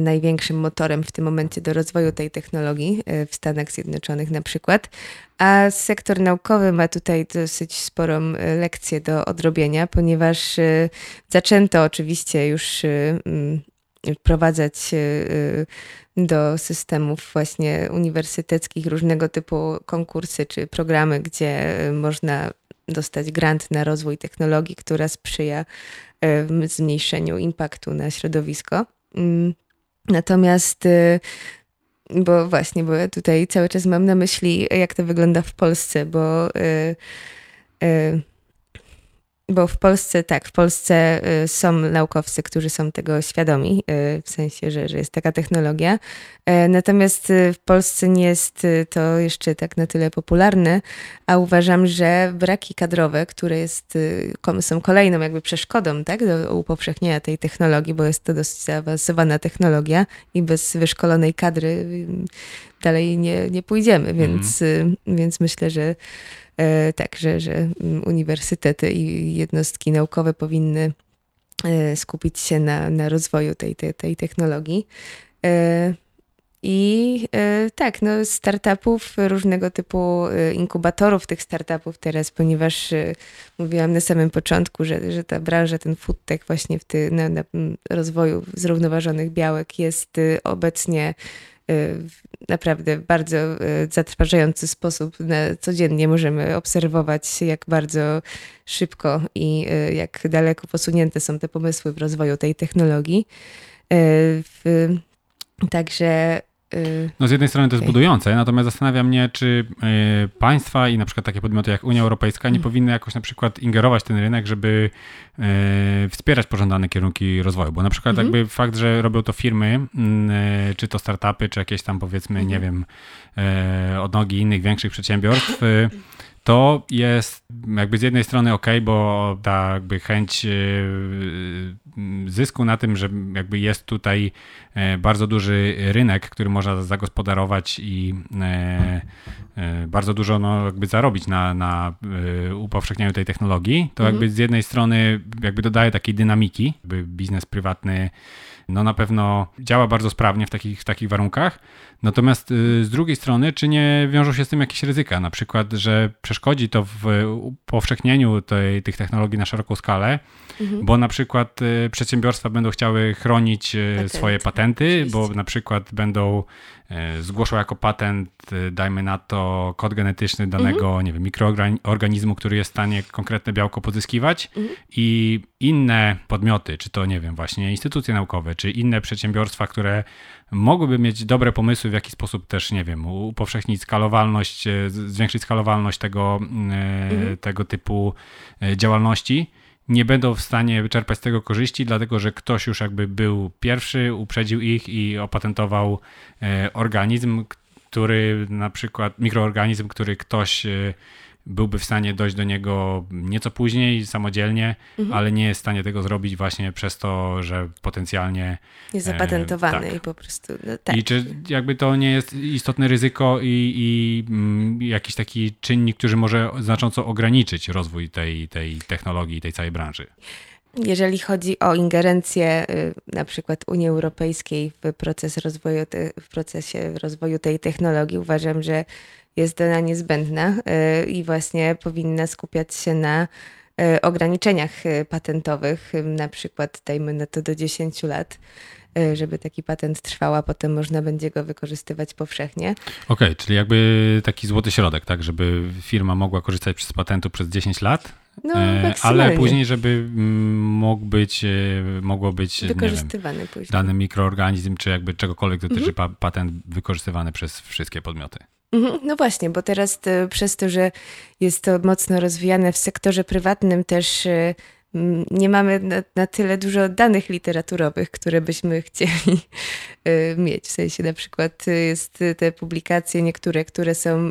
największym motorem w tym momencie do rozwoju tej technologii e, w Stanach Zjednoczonych na przykład. A sektor naukowy ma tutaj dosyć sporą e, lekcję do odrobienia, ponieważ zaczęto oczywiście już wprowadzać do systemów właśnie uniwersyteckich różnego typu konkursy czy programy, gdzie można dostać grant na rozwój technologii, która sprzyja zmniejszeniu impaktu na środowisko. Natomiast, y, bo właśnie, bo ja tutaj cały czas mam na myśli, jak to wygląda w Polsce, bo. Yy, yy, bo w Polsce, tak, w Polsce y, są naukowcy, którzy są tego świadomi, y, w sensie, że, że jest taka technologia. E, natomiast y, w Polsce nie jest to jeszcze tak na tyle popularne, a uważam, że braki kadrowe, które jest, są kolejną jakby przeszkodą tak, do upowszechnienia tej technologii, bo jest to dosyć zaawansowana technologia i bez wyszkolonej kadry dalej nie, nie pójdziemy, więc, mm. więc myślę, że tak, że, że mm, uniwersytety i jednostki naukowe powinny e, skupić się na, na rozwoju tej, tej, tej technologii. E, I tak, no startupów, różnego typu inkubatorów tych startupów teraz, ponieważ mówiłam na samym początku, że, że ta branża, ten foodtech właśnie w ty, na, na rozwoju zrównoważonych białek jest obecnie Y, naprawdę w bardzo y, zatrważający sposób codziennie możemy obserwować, jak bardzo szybko i y, jak daleko posunięte są te pomysły w rozwoju tej technologii. Także Y, no z jednej strony to jest budujące, natomiast zastanawia mnie, czy y, państwa i na przykład takie podmioty jak Unia Europejska nie mm. powinny jakoś na przykład ingerować w ten rynek, żeby y, wspierać pożądane kierunki rozwoju, bo na przykład mm -hmm. jakby fakt, że robią to firmy, czy to startupy, czy jakieś tam powiedzmy, mm -hmm. nie wiem, odnogi innych większych przedsiębiorstw, to jest jakby z jednej strony ok, bo ta jakby chęć zysku na tym, że jakby jest tutaj e, bardzo duży rynek, który można zagospodarować i e, e, bardzo dużo no, jakby zarobić na, na upowszechnianiu tej technologii, to mhm. jakby z jednej strony jakby dodaje takiej dynamiki, jakby biznes prywatny no na pewno działa bardzo sprawnie w takich, w takich warunkach. Natomiast y, z drugiej strony, czy nie wiążą się z tym jakieś ryzyka? Na przykład, że przeszkodzi to w powszechnieniu tej, tych technologii na szeroką skalę, mhm. bo na przykład y, przedsiębiorstwa będą chciały chronić y, Patenty. swoje patenty, Oczywiście. bo na przykład będą zgłoszą jako patent, dajmy na to, kod genetyczny danego, mhm. nie wiem, mikroorganizmu, który jest w stanie konkretne białko pozyskiwać mhm. i inne podmioty, czy to, nie wiem, właśnie instytucje naukowe, czy inne przedsiębiorstwa, które mogłyby mieć dobre pomysły, w jaki sposób też, nie wiem, upowszechnić skalowalność, e, zwiększyć skalowalność tego, e, mhm. tego typu e, działalności, nie będą w stanie czerpać z tego korzyści, dlatego że ktoś już jakby był pierwszy, uprzedził ich i opatentował organizm, który na przykład, mikroorganizm, który ktoś byłby w stanie dojść do niego nieco później, samodzielnie, mhm. ale nie jest w stanie tego zrobić właśnie przez to, że potencjalnie. Jest zapatentowany e, tak. i po prostu. No, tak. I czy jakby to nie jest istotne ryzyko i, i mm, jakiś taki czynnik, który może znacząco ograniczyć rozwój tej, tej technologii, tej całej branży? Jeżeli chodzi o ingerencję y, na przykład Unii Europejskiej w proces rozwoju, w procesie rozwoju tej technologii, uważam, że jest ona niezbędna y, i właśnie powinna skupiać się na y, ograniczeniach patentowych, na przykład dajmy na to do 10 lat żeby taki patent trwał, a potem można będzie go wykorzystywać powszechnie. Okej, okay, czyli jakby taki złoty środek, tak, żeby firma mogła korzystać z patentu przez 10 lat, no, e, ale później, żeby mm, mógł być, mogło być wykorzystywany wiem, później. dany mikroorganizm, czy jakby czegokolwiek dotyczy mhm. patent wykorzystywany przez wszystkie podmioty. Mhm, no właśnie, bo teraz to, e, przez to, że jest to mocno rozwijane w sektorze prywatnym, też e, nie mamy na, na, tyle dużo danych literaturowych, które byśmy chcieli e, mieć. W sensie na przykład jest te publikacje niektóre, które są.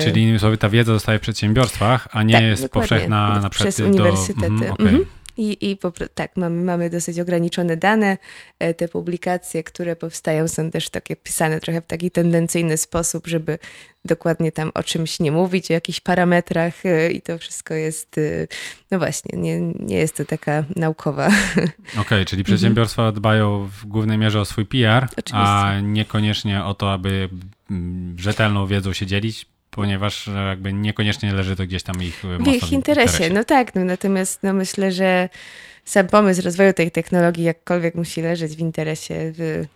Czyli innymi słowy, ta wiedza zostaje w przedsiębiorstwach, a nie tak, jest dokładnie. powszechna na przykład przez uniwersytety. Do... Mhm, okay. mhm. I, i tak, mamy, mamy dosyć ograniczone dane. E, te publikacje, które powstają, są też takie pisane trochę w taki tendencyjny sposób, żeby dokładnie tam o czymś nie mówić, o jakichś parametrach e, i to wszystko jest, e, no właśnie, nie, nie jest to taka naukowa. Okej, okay, czyli przedsiębiorstwa dbają w głównej mierze o swój PR, Oczywiście. a niekoniecznie o to, aby mm, rzetelną wiedzą się dzielić, ponieważ jakby niekoniecznie leży to gdzieś tam ich w ich interesie. interesie. No tak, no, natomiast no myślę, że sam pomysł rozwoju tej technologii jakkolwiek musi leżeć w interesie w,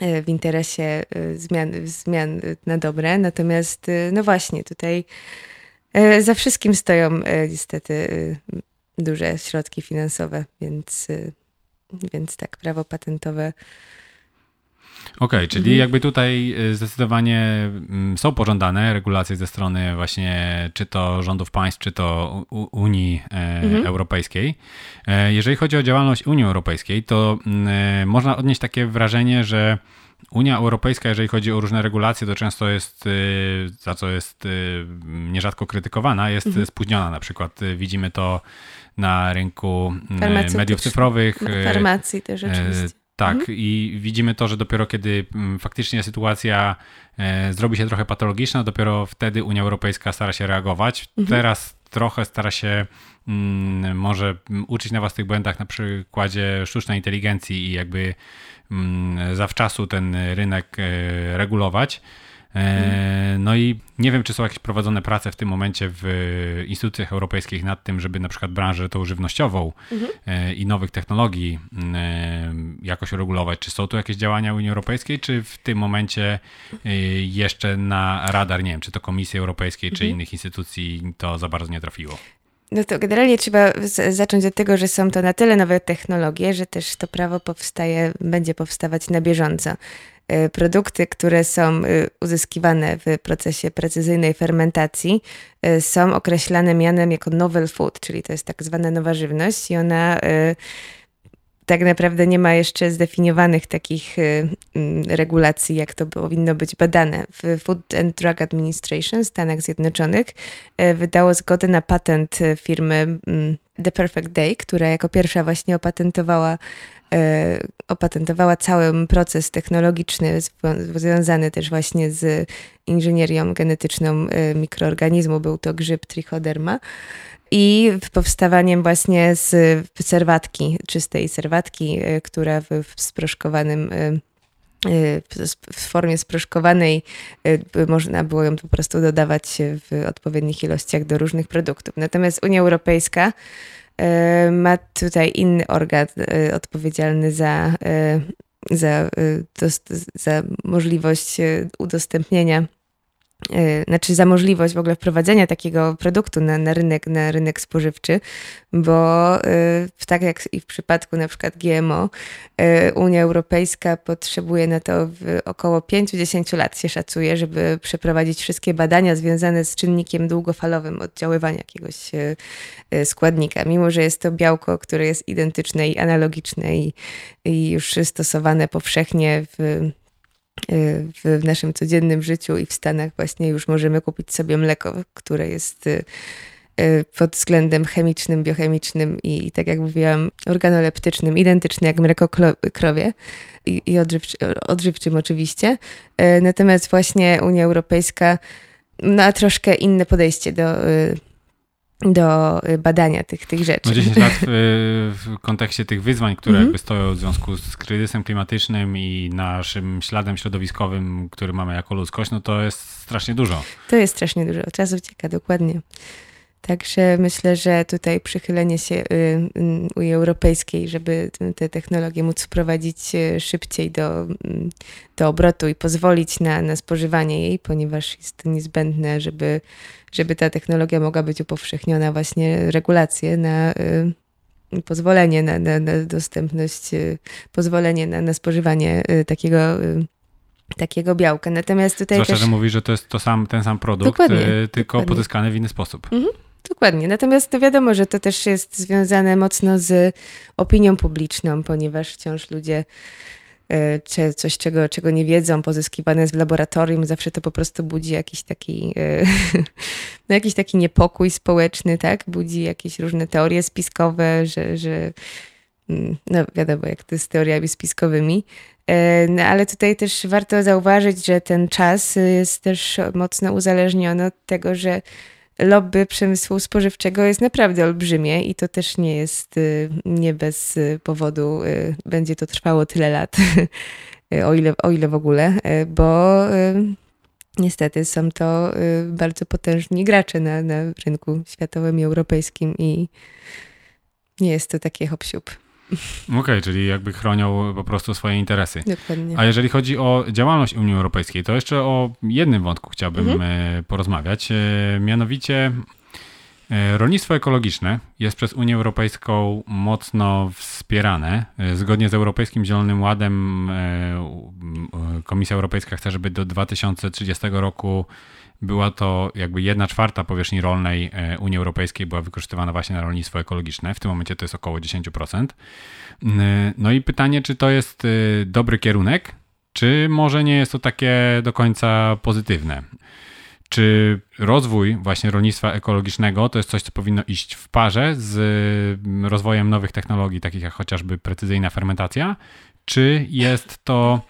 w interesie zmian, zmian na dobre. Natomiast no właśnie, tutaj za wszystkim stoją niestety duże środki finansowe, więc, więc tak, prawo patentowe Okej, okay, czyli mhm. jakby tutaj y, zdecydowanie mm, są pożądane regulacje ze strony właśnie czy to rządów państw, czy to Unii e, mhm. Europejskiej. E, jeżeli chodzi o działalność Unii Europejskiej, to mm, e, można odnieść takie wrażenie, że Unia Europejska, jeżeli chodzi o różne regulacje, to często jest, y, za co jest y, nierzadko krytykowana, jest mhm. spóźniona. Na przykład widzimy to na rynku mediów cyfrowych. Farmacji też oczywiście. Tak, mhm. i widzimy to, że dopiero kiedy mm, faktycznie sytuacja e, zrobi się trochę patologiczna, dopiero wtedy Unia Europejska stara się reagować. Mhm. Teraz trochę stara się mm, może uczyć na własnych błędach na przykładzie sztucznej inteligencji i jakby mm, zawczasu ten rynek e, regulować. E, no i nie wiem, czy są jakieś prowadzone prace w tym momencie w instytucjach europejskich nad tym, żeby na przykład branżę tą żywnościową mhm. E, i nowych technologii e, jakoś regulować. Czy są tu jakieś działania Unii Europejskiej, czy w tym momencie jeszcze na radar, nie wiem, czy to Komisji Europejskiej, czy mhm. innych instytucji to za bardzo nie trafiło? No to generalnie trzeba zacząć od tego, że są to na tyle nowe technologie, że też to prawo powstaje, będzie powstawać na bieżąco. Produkty, które są uzyskiwane w procesie precyzyjnej fermentacji, są określane mianem jako novel food, czyli to jest tak zwana nowa żywność i ona tak naprawdę nie ma jeszcze zdefiniowanych takich y, mm, regulacji, jak to powinno być badane. W Food and Drug Administration Stanach Zjednoczonych y, wydało zgodę na patent y, firmy mm, The Perfect Day, która jako pierwsza właśnie opatentowała opatentowała cały proces technologiczny związany też właśnie z inżynierią genetyczną mikroorganizmu. Był to grzyb trichoderma i powstawaniem właśnie z serwatki, czystej serwatki, e, która w, w sproszkowanym e, e, w formie sproszkowanej można było ją po prostu dodawać w odpowiednich ilościach do różnych produktów. Natomiast Unia Europejska ma tutaj inny organ odpowiedzialny za, za, za możliwość udostępnienia Y, znaczy za możliwość w ogóle wprowadzenia takiego produktu na, na, rynek, na rynek spożywczy, bo y, tak jak i w przypadku na przykład GMO, y, Unia Europejska potrzebuje na to około 5-10 lat się szacuje, żeby przeprowadzić wszystkie badania związane z czynnikiem długofalowym oddziaływania jakiegoś składnika, mimo że jest to białko, które jest identyczne i analogiczne i, i już stosowane powszechnie w Y, w naszym codziennym życiu i w Stanach właśnie już możemy kupić sobie mleko, które jest y, y, pod względem chemicznym, biochemicznym i, tak jak mówiłam, organoleptycznym, identyczne jak mleko krowie i, i odżywczy, odżywczym oczywiście. Natomiast właśnie Unia Europejska ma troszkę inne podejście do do y, badania tych, tych rzeczy. No 10 lat w, w kontekście tych wyzwań, które mm -hmm. jakby stoją w związku z kryzysem klimatycznym i naszym śladem środowiskowym, który mamy jako ludzkość, no to jest strasznie dużo. To jest strasznie dużo. Czas ucieka, dokładnie. Także myślę, że tutaj przychylenie się y, y, Unii Europejskiej, żeby te technologie móc wprowadzić szybciej do, mm, do obrotu i pozwolić na, na spożywanie jej, ponieważ jest to niezbędne, żeby, żeby ta technologia mogła być upowszechniona, właśnie regulacje na y, pozwolenie na, na, na dostępność, pozwolenie na, na spożywanie takiego takiego białka. Natomiast tutaj Zwłaszcza, też... że mówi, że to jest to sam, ten sam produkt, dokładnie, tylko dokładnie. pozyskany w inny sposób. Mhm. Dokładnie. Natomiast to wiadomo, że to też jest związane mocno z opinią publiczną, ponieważ wciąż ludzie e, czy coś, czego, czego nie wiedzą, pozyskiwane jest w laboratorium, zawsze to po prostu budzi jakiś taki, e, no jakiś taki niepokój społeczny, tak? Budzi jakieś różne teorie spiskowe, że, że mm, no wiadomo, jak to z teoriami spiskowymi. E, no, ale tutaj też warto zauważyć, że ten czas jest też mocno uzależniony od tego, że lobby przemysłu spożywczego jest naprawdę olbrzymie i to też nie jest y, nie bez y, powodu, y, będzie to trwało tyle lat, o ile, o ile w ogóle, bo niestety są to bardzo potężni gracze na, na rynku światowym i europejskim i nie jest to takie hop Okej, okay, czyli jakby chronią po prostu swoje interesy. Dokładnie. A jeżeli chodzi o działalność Unii Europejskiej, to jeszcze o jednym wątku chciałbym mhm. E, porozmawiać. E, mianowicie e, rolnictwo ekologiczne jest przez Unię Europejską mocno wspierane. Zgodnie z Europejskim Zielonym Ładem Komisja Europejska chce, żeby do 2030 roku była to jakby jedna czwarta powierzchni rolnej e, Unii Europejskiej była wykorzystywana właśnie na rolnictwo ekologiczne. W tym momencie to jest około 10%. No i pytanie, czy to jest e, dobry kierunek, czy może nie jest to takie do końca pozytywne? Czy rozwój właśnie rolnictwa ekologicznego to jest coś, co powinno iść w parze z rozwojem nowych technologii, takich jak chociażby precyzyjna fermentacja? Czy jest to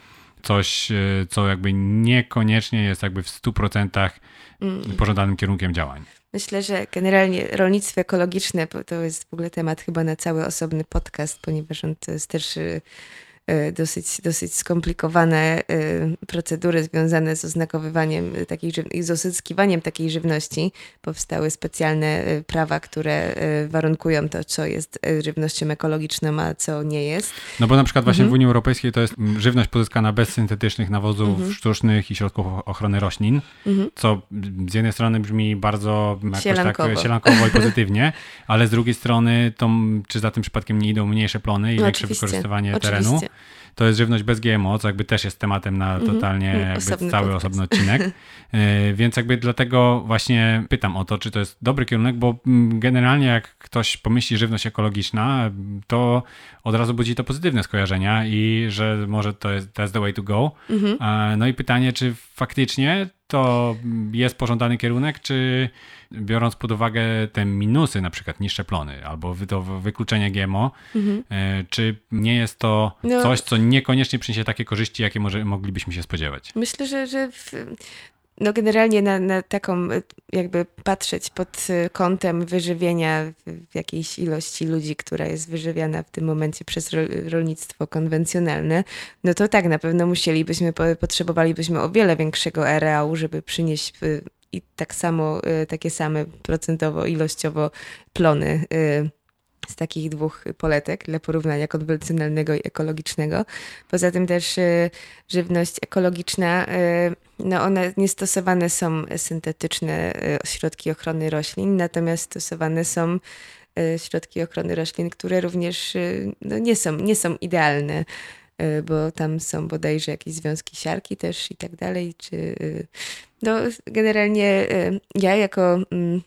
coś, e, co jakby niekoniecznie jest jakby w 100% mm. Pożądanym kierunkiem działań. Myślę, że generalnie rolnictwo ekologiczne to jest w ogóle temat chyba na cały osobny podcast, ponieważ on to jest też E, dosyć, dosyć skomplikowane e, procedury związane z oznakowywaniem takiej i z osyskiwaniem takiej żywności. Powstały specjalne e, prawa, które warunkują to, co jest żywnością ekologiczną, a co nie jest. No bo na przykład właśnie mhm. w Unii Europejskiej to jest żywność pozyskana bez syntetycznych nawozów mhm. sztucznych i środków ochrony roślin, mhm. co z jednej strony brzmi bardzo jakoś sielankowo. tak sielankowo i pozytywnie, ale z drugiej strony to czy za tym przypadkiem nie idą mniejsze plony i no większe wykorzystywanie oczywiście. terenu? To jest żywność bez GMO, co jakby też jest tematem na mhm. totalnie mm, jakby cały podcast. osobny odcinek. E, więc jakby dlatego właśnie pytam o to, czy to jest dobry kierunek, bo mm, generalnie jak ktoś pomyśli żywność ekologiczna, to od razu budzi to pozytywne skojarzenia i że może to jest that's the way to go. Mhm. No i pytanie, czy faktycznie to jest pożądany kierunek, czy biorąc pod uwagę te minusy, na przykład niższe plony albo to wykluczenie GMO, mhm. E, czy nie jest to no, coś, co niekoniecznie przyniesie takie korzyści, jakie może moglibyśmy się spodziewać? Myślę, że, że w, no generalnie na, na, taką, jakby patrzeć pod kątem wyżywienia w jakiejś ilości ludzi, która jest wyżywiana w tym momencie przez rolnictwo konwencjonalne, no to tak, na pewno musielibyśmy, potrzebowalibyśmy o wiele większego areału, żeby przynieść i tak samo, y, takie same procentowo, ilościowo plony y, z takich dwóch poletek dla porównania konwencjonalnego i ekologicznego. Poza tym też y, żywność ekologiczna, no one nie stosowane są syntetyczne środki ochrony roślin, natomiast stosowane są środki ochrony roślin, które również no, nie, są, nie są idealne bo tam są bodajże jakieś związki siarki też i tak dalej, czy no, generalnie y, ja jako mm,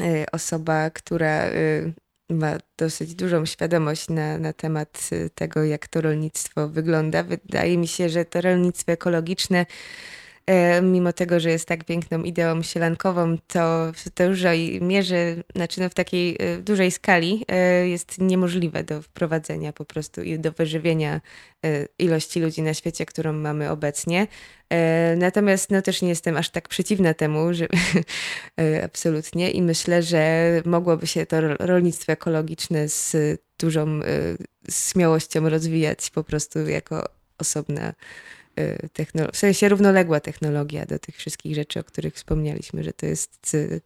y, osoba, która y, ma dosyć dużą świadomość na, na temat tego, jak to rolnictwo wygląda, wydaje mi się, że to rolnictwo ekologiczne E, mimo tego, że jest tak piękną ideą sielankową, to w dużej mierze, znaczy no w takiej e, dużej skali e, jest niemożliwe do wprowadzenia po prostu i do wyżywienia ilości ludzi na świecie, którą mamy obecnie. Natomiast no, też nie jestem aż tak przeciwna temu, że absolutnie i myślę, że mogłoby się to rolnictwo ekologiczne z dużą śmiałością rozwijać po prostu jako osobna Y, technolo- w sensie równoległa technologia do tych wszystkich rzeczy, o których wspomnieliśmy, że to jest. Y,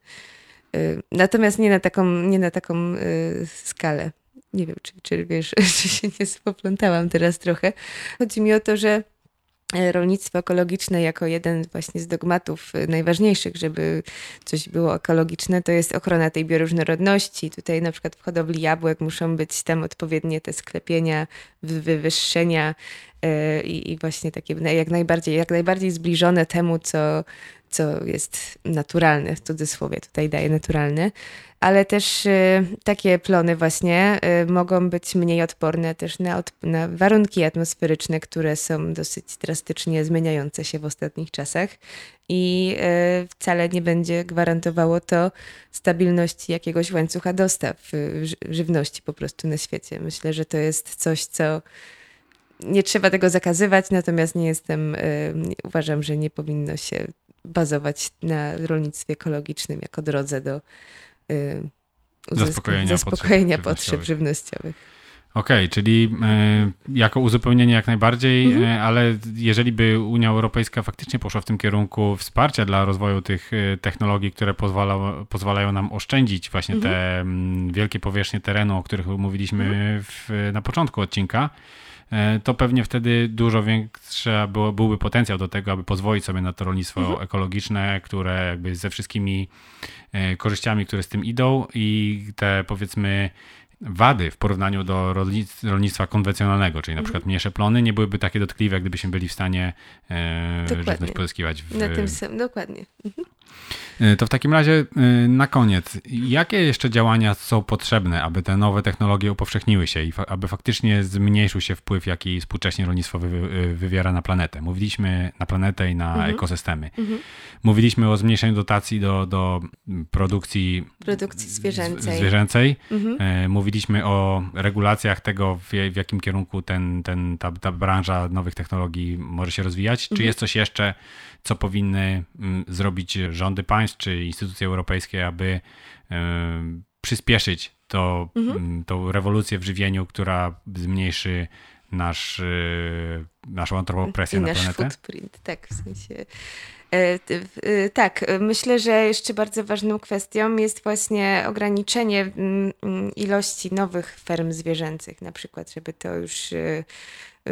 y, natomiast nie na taką, nie na taką skalę. Nie wiem, czy, czy wiesz, czy się nie spoplątałam teraz trochę. Chodzi mi o to, że rolnictwo ekologiczne jako jeden właśnie z dogmatów e, najważniejszych, żeby coś było ekologiczne, to jest ochrona tej bioróżnorodności. Tutaj na przykład w hodowli jabłek muszą być tam odpowiednie te sklepienia, wywyższenia e, i, i właśnie takie jak najbardziej, jak najbardziej zbliżone temu, co, co jest naturalne, w cudzysłowie tutaj daje naturalne ale też y, takie plony właśnie y, mogą być mniej odporne też na, na, warunki atmosferyczne, które są dosyć drastycznie zmieniające się w ostatnich czasach i y, wcale nie będzie gwarantowało to stabilności jakiegoś łańcucha dostaw żywności po prostu na świecie. Myślę, że to jest coś, co nie trzeba tego zakazywać, natomiast nie jestem, uważam, że nie powinno się bazować na rolnictwie ekologicznym jako drodze do Y, zaspokojenia, zaspokojenia potrzeb, potrzeb żywnościowych. Okej, okay, czyli y, jako uzupełnienie jak najbardziej, mhm. y, ale jeżeli by Unia Europejska faktycznie poszła w tym kierunku wsparcia dla rozwoju tych y, technologii, które pozwala, pozwalają nam oszczędzić właśnie mhm. te mm, wielkie powierzchnie terenu, o których mówiliśmy mhm. w, na początku odcinka, E, to pewnie wtedy dużo większy było, byłby potencjał do tego, aby pozwolić sobie na to rolnictwo mhm. ekologiczne, które jakby ze wszystkimi e, korzyściami, które z tym idą i te powiedzmy wady w porównaniu do rolnictwa konwencjonalnego, czyli na mhm. przykład mniejsze plony, nie byłyby takie dotkliwe, gdybyśmy byli w stanie e, żywność pozyskiwać. W... Na tym samym, dokładnie. Mhm. E, to w takim razie e, na koniec, jakie jeszcze działania są potrzebne, aby te nowe technologie upowszechniły się i aby faktycznie zmniejszył się wpływ, jaki współcześnie rolnictwo wy e, wywiera na planetę? Mówiliśmy na planetę i na mhm. ekosystemy. Mhm. Mówiliśmy o zmniejszeniu dotacji do, do produkcji, produkcji zwierzęcej. zwierzęcej. Mhm. Mówiliśmy o regulacjach tego, w, w jakim kierunku ten, ten, ta, ta branża nowych technologii może się rozwijać. Czy mhm. jest coś jeszcze, co powinny mm, zrobić rządy państw czy instytucje europejskie, aby przyspieszyć to, mhm. Mm, tą rewolucję w żywieniu, która zmniejszy nasz, y, naszą antropopresję I na nasz planetę? footprint, tak, w sensie... E, e, tak, myślę, że jeszcze bardzo ważną kwestią jest właśnie ograniczenie mm, ilości nowych ferm zwierzęcych, na przykład, żeby to już e,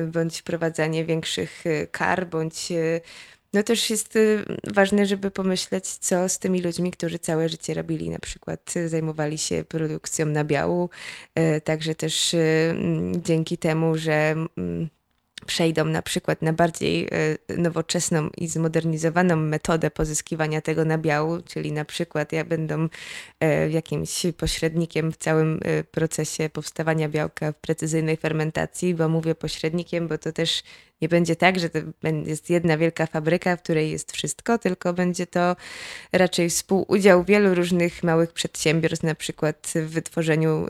bądź wprowadzanie większych kar, bądź no też jest ważne, żeby pomyśleć, co z tymi ludźmi, którzy całe życie robili, na przykład zajmowali się produkcją nabiału, także też dzięki temu, że przejdą na przykład na bardziej e, nowoczesną i zmodernizowaną metodę pozyskiwania tego nabiału, czyli na przykład jak będą e, jakimś pośrednikiem w całym e, procesie powstawania białka w precyzyjnej fermentacji, bo mówię pośrednikiem, bo to też nie będzie tak, że to jest jedna wielka fabryka, w której jest wszystko, tylko będzie to raczej współudział wielu różnych małych przedsiębiorstw, na przykład w wytworzeniu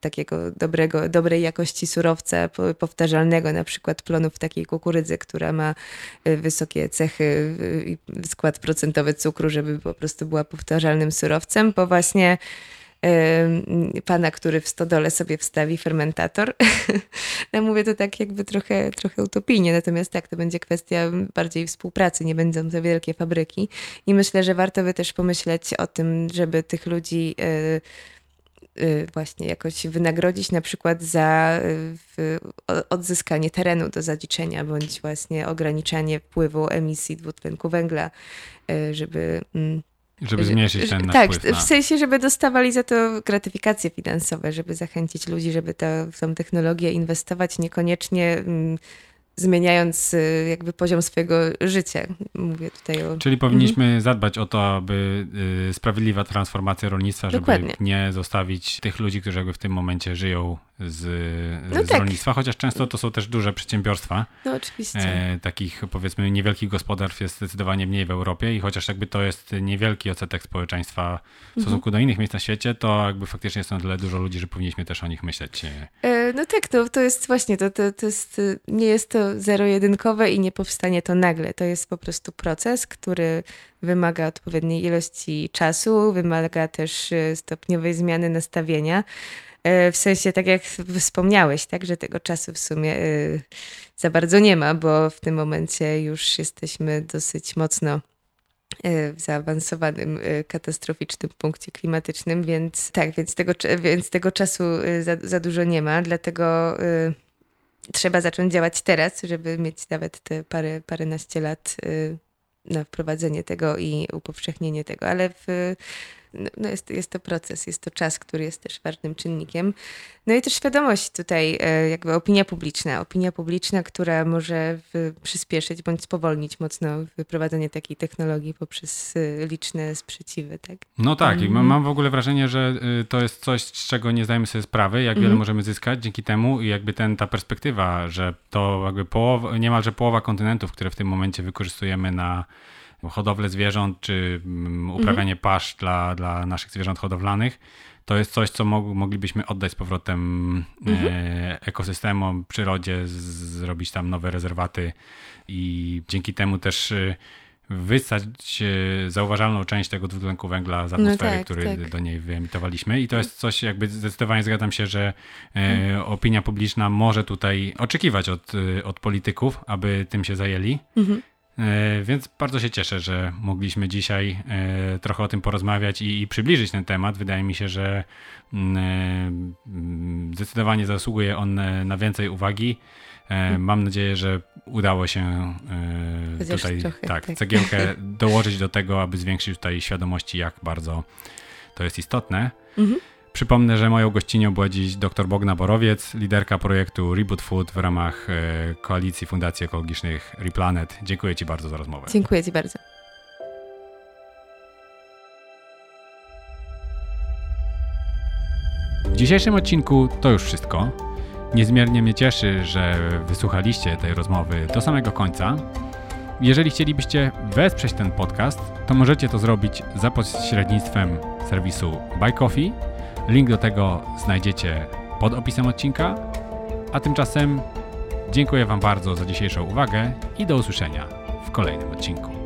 takiego dobrego, dobrej jakości surowca powtarzalnego, na przykład plonów takiej kukurydzy, która ma y, wysokie cechy y, i skład procentowy cukru, żeby po prostu była powtarzalnym surowcem, bo właśnie pana, który w stodole sobie wstawi fermentator. ja mówię to tak jakby trochę, trochę utopijnie, natomiast tak, to będzie kwestia bardziej współpracy, nie będą to wielkie fabryki. I myślę, że warto by też pomyśleć o tym, żeby tych ludzi y, Y, właśnie jakoś wynagrodzić na przykład za y, odzyskanie terenu do zaliczenia, bądź właśnie ograniczanie wpływu emisji dwutlenku węgla, y, żeby... Mm, żeby zmniejszyć ten Tak, wpływ na... w sensie, żeby dostawali za to gratyfikacje finansowe, żeby zachęcić ludzi, żeby to, w tą technologię inwestować, niekoniecznie mm, zmieniając y, jakby poziom swojego życia. Mówię tutaj o... Czyli powinniśmy mhm. zadbać o to, aby y, sprawiedliwa transformacja rolnictwa, żeby Dokładnie. nie zostawić tych ludzi, którzy jakby w tym momencie żyją z, no z tak. rolnictwa, chociaż często to są też duże przedsiębiorstwa. No oczywiście. E, takich powiedzmy niewielkich gospodarstw jest zdecydowanie mniej w Europie i chociaż jakby to jest niewielki odsetek społeczeństwa w stosunku mhm. do innych miejsc na świecie, to jakby faktycznie jest na tyle dużo ludzi, że powinniśmy też o nich myśleć. E, no tak, to, to jest właśnie, to, to, to jest, nie jest to zero-jedynkowe i nie powstanie to nagle. To jest po prostu proces, który wymaga odpowiedniej ilości czasu, wymaga też e, stopniowej zmiany nastawienia. E, w sensie, tak jak wspomniałeś, tak, że tego czasu w sumie e, za bardzo nie ma, bo w tym momencie już jesteśmy dosyć mocno e, w zaawansowanym, katastroficznym punkcie klimatycznym, więc tak, więc tego, więc tego czasu za, za dużo nie ma, dlatego trzeba zacząć działać teraz, żeby mieć nawet te parę, paręnaście lat na wprowadzenie tego i upowszechnienie tego, ale w no, no jest, jest to proces, jest to czas, który jest też ważnym czynnikiem. No i też świadomość tutaj, e, jakby opinia publiczna. Opinia publiczna, która może przyspieszyć bądź spowolnić mocno wyprowadzenie takiej technologii poprzez e, liczne sprzeciwy. Tak? No tak, i mhm. mam w ogóle wrażenie, że y, to jest coś, z czego nie zdajemy sobie sprawy, jak wiele mhm. możemy zyskać dzięki temu i jakby ten, ta perspektywa, że to jakby połowa, niemalże połowa kontynentów, które w tym momencie wykorzystujemy na hodowlę zwierząt, czy mm, uprawianie mhm. pasz dla, dla naszych zwierząt hodowlanych, to jest coś, co moglibyśmy oddać z powrotem mhm. e, ekosystemom, przyrodzie, zrobić tam nowe rezerwaty i dzięki temu też e, wysać e, zauważalną część tego dwutlenku węgla z no atmosfery, no tak, który tak. do niej wyemitowaliśmy. I to jest coś, jakby zdecydowanie zgadzam się, że mhm. opinia publiczna może tutaj oczekiwać od, od polityków, aby tym się zajęli. Mhm. E, więc bardzo się cieszę, że mogliśmy dzisiaj e, trochę o tym porozmawiać i, i przybliżyć ten temat. Wydaje mi się, że mm, e, mm, zdecydowanie zasługuje on na więcej uwagi. Mhm. Mam nadzieję, że udało się tutaj tak, tak, cegiełkę dołożyć do tego, aby zwiększyć tutaj świadomości, jak bardzo to jest istotne. Mhm. Przypomnę, że moją gościnią była dziś dr Bogna Borowiec, liderka projektu Reboot Food w ramach e, Koalicji Fundacji Ekologicznych Replanet. Dziękuję Ci bardzo za rozmowę. Dziękuję Ci bardzo. W dzisiejszym odcinku to już wszystko. Niezmiernie mnie cieszy, że wysłuchaliście tej rozmowy do samego końca. Jeżeli chcielibyście wesprzeć ten podcast, to możecie to zrobić za pośrednictwem serwisu Buy Coffee Link do tego znajdziecie pod opisem odcinka. A tymczasem dziękuję Wam bardzo za dzisiejszą uwagę i do usłyszenia w kolejnym odcinku.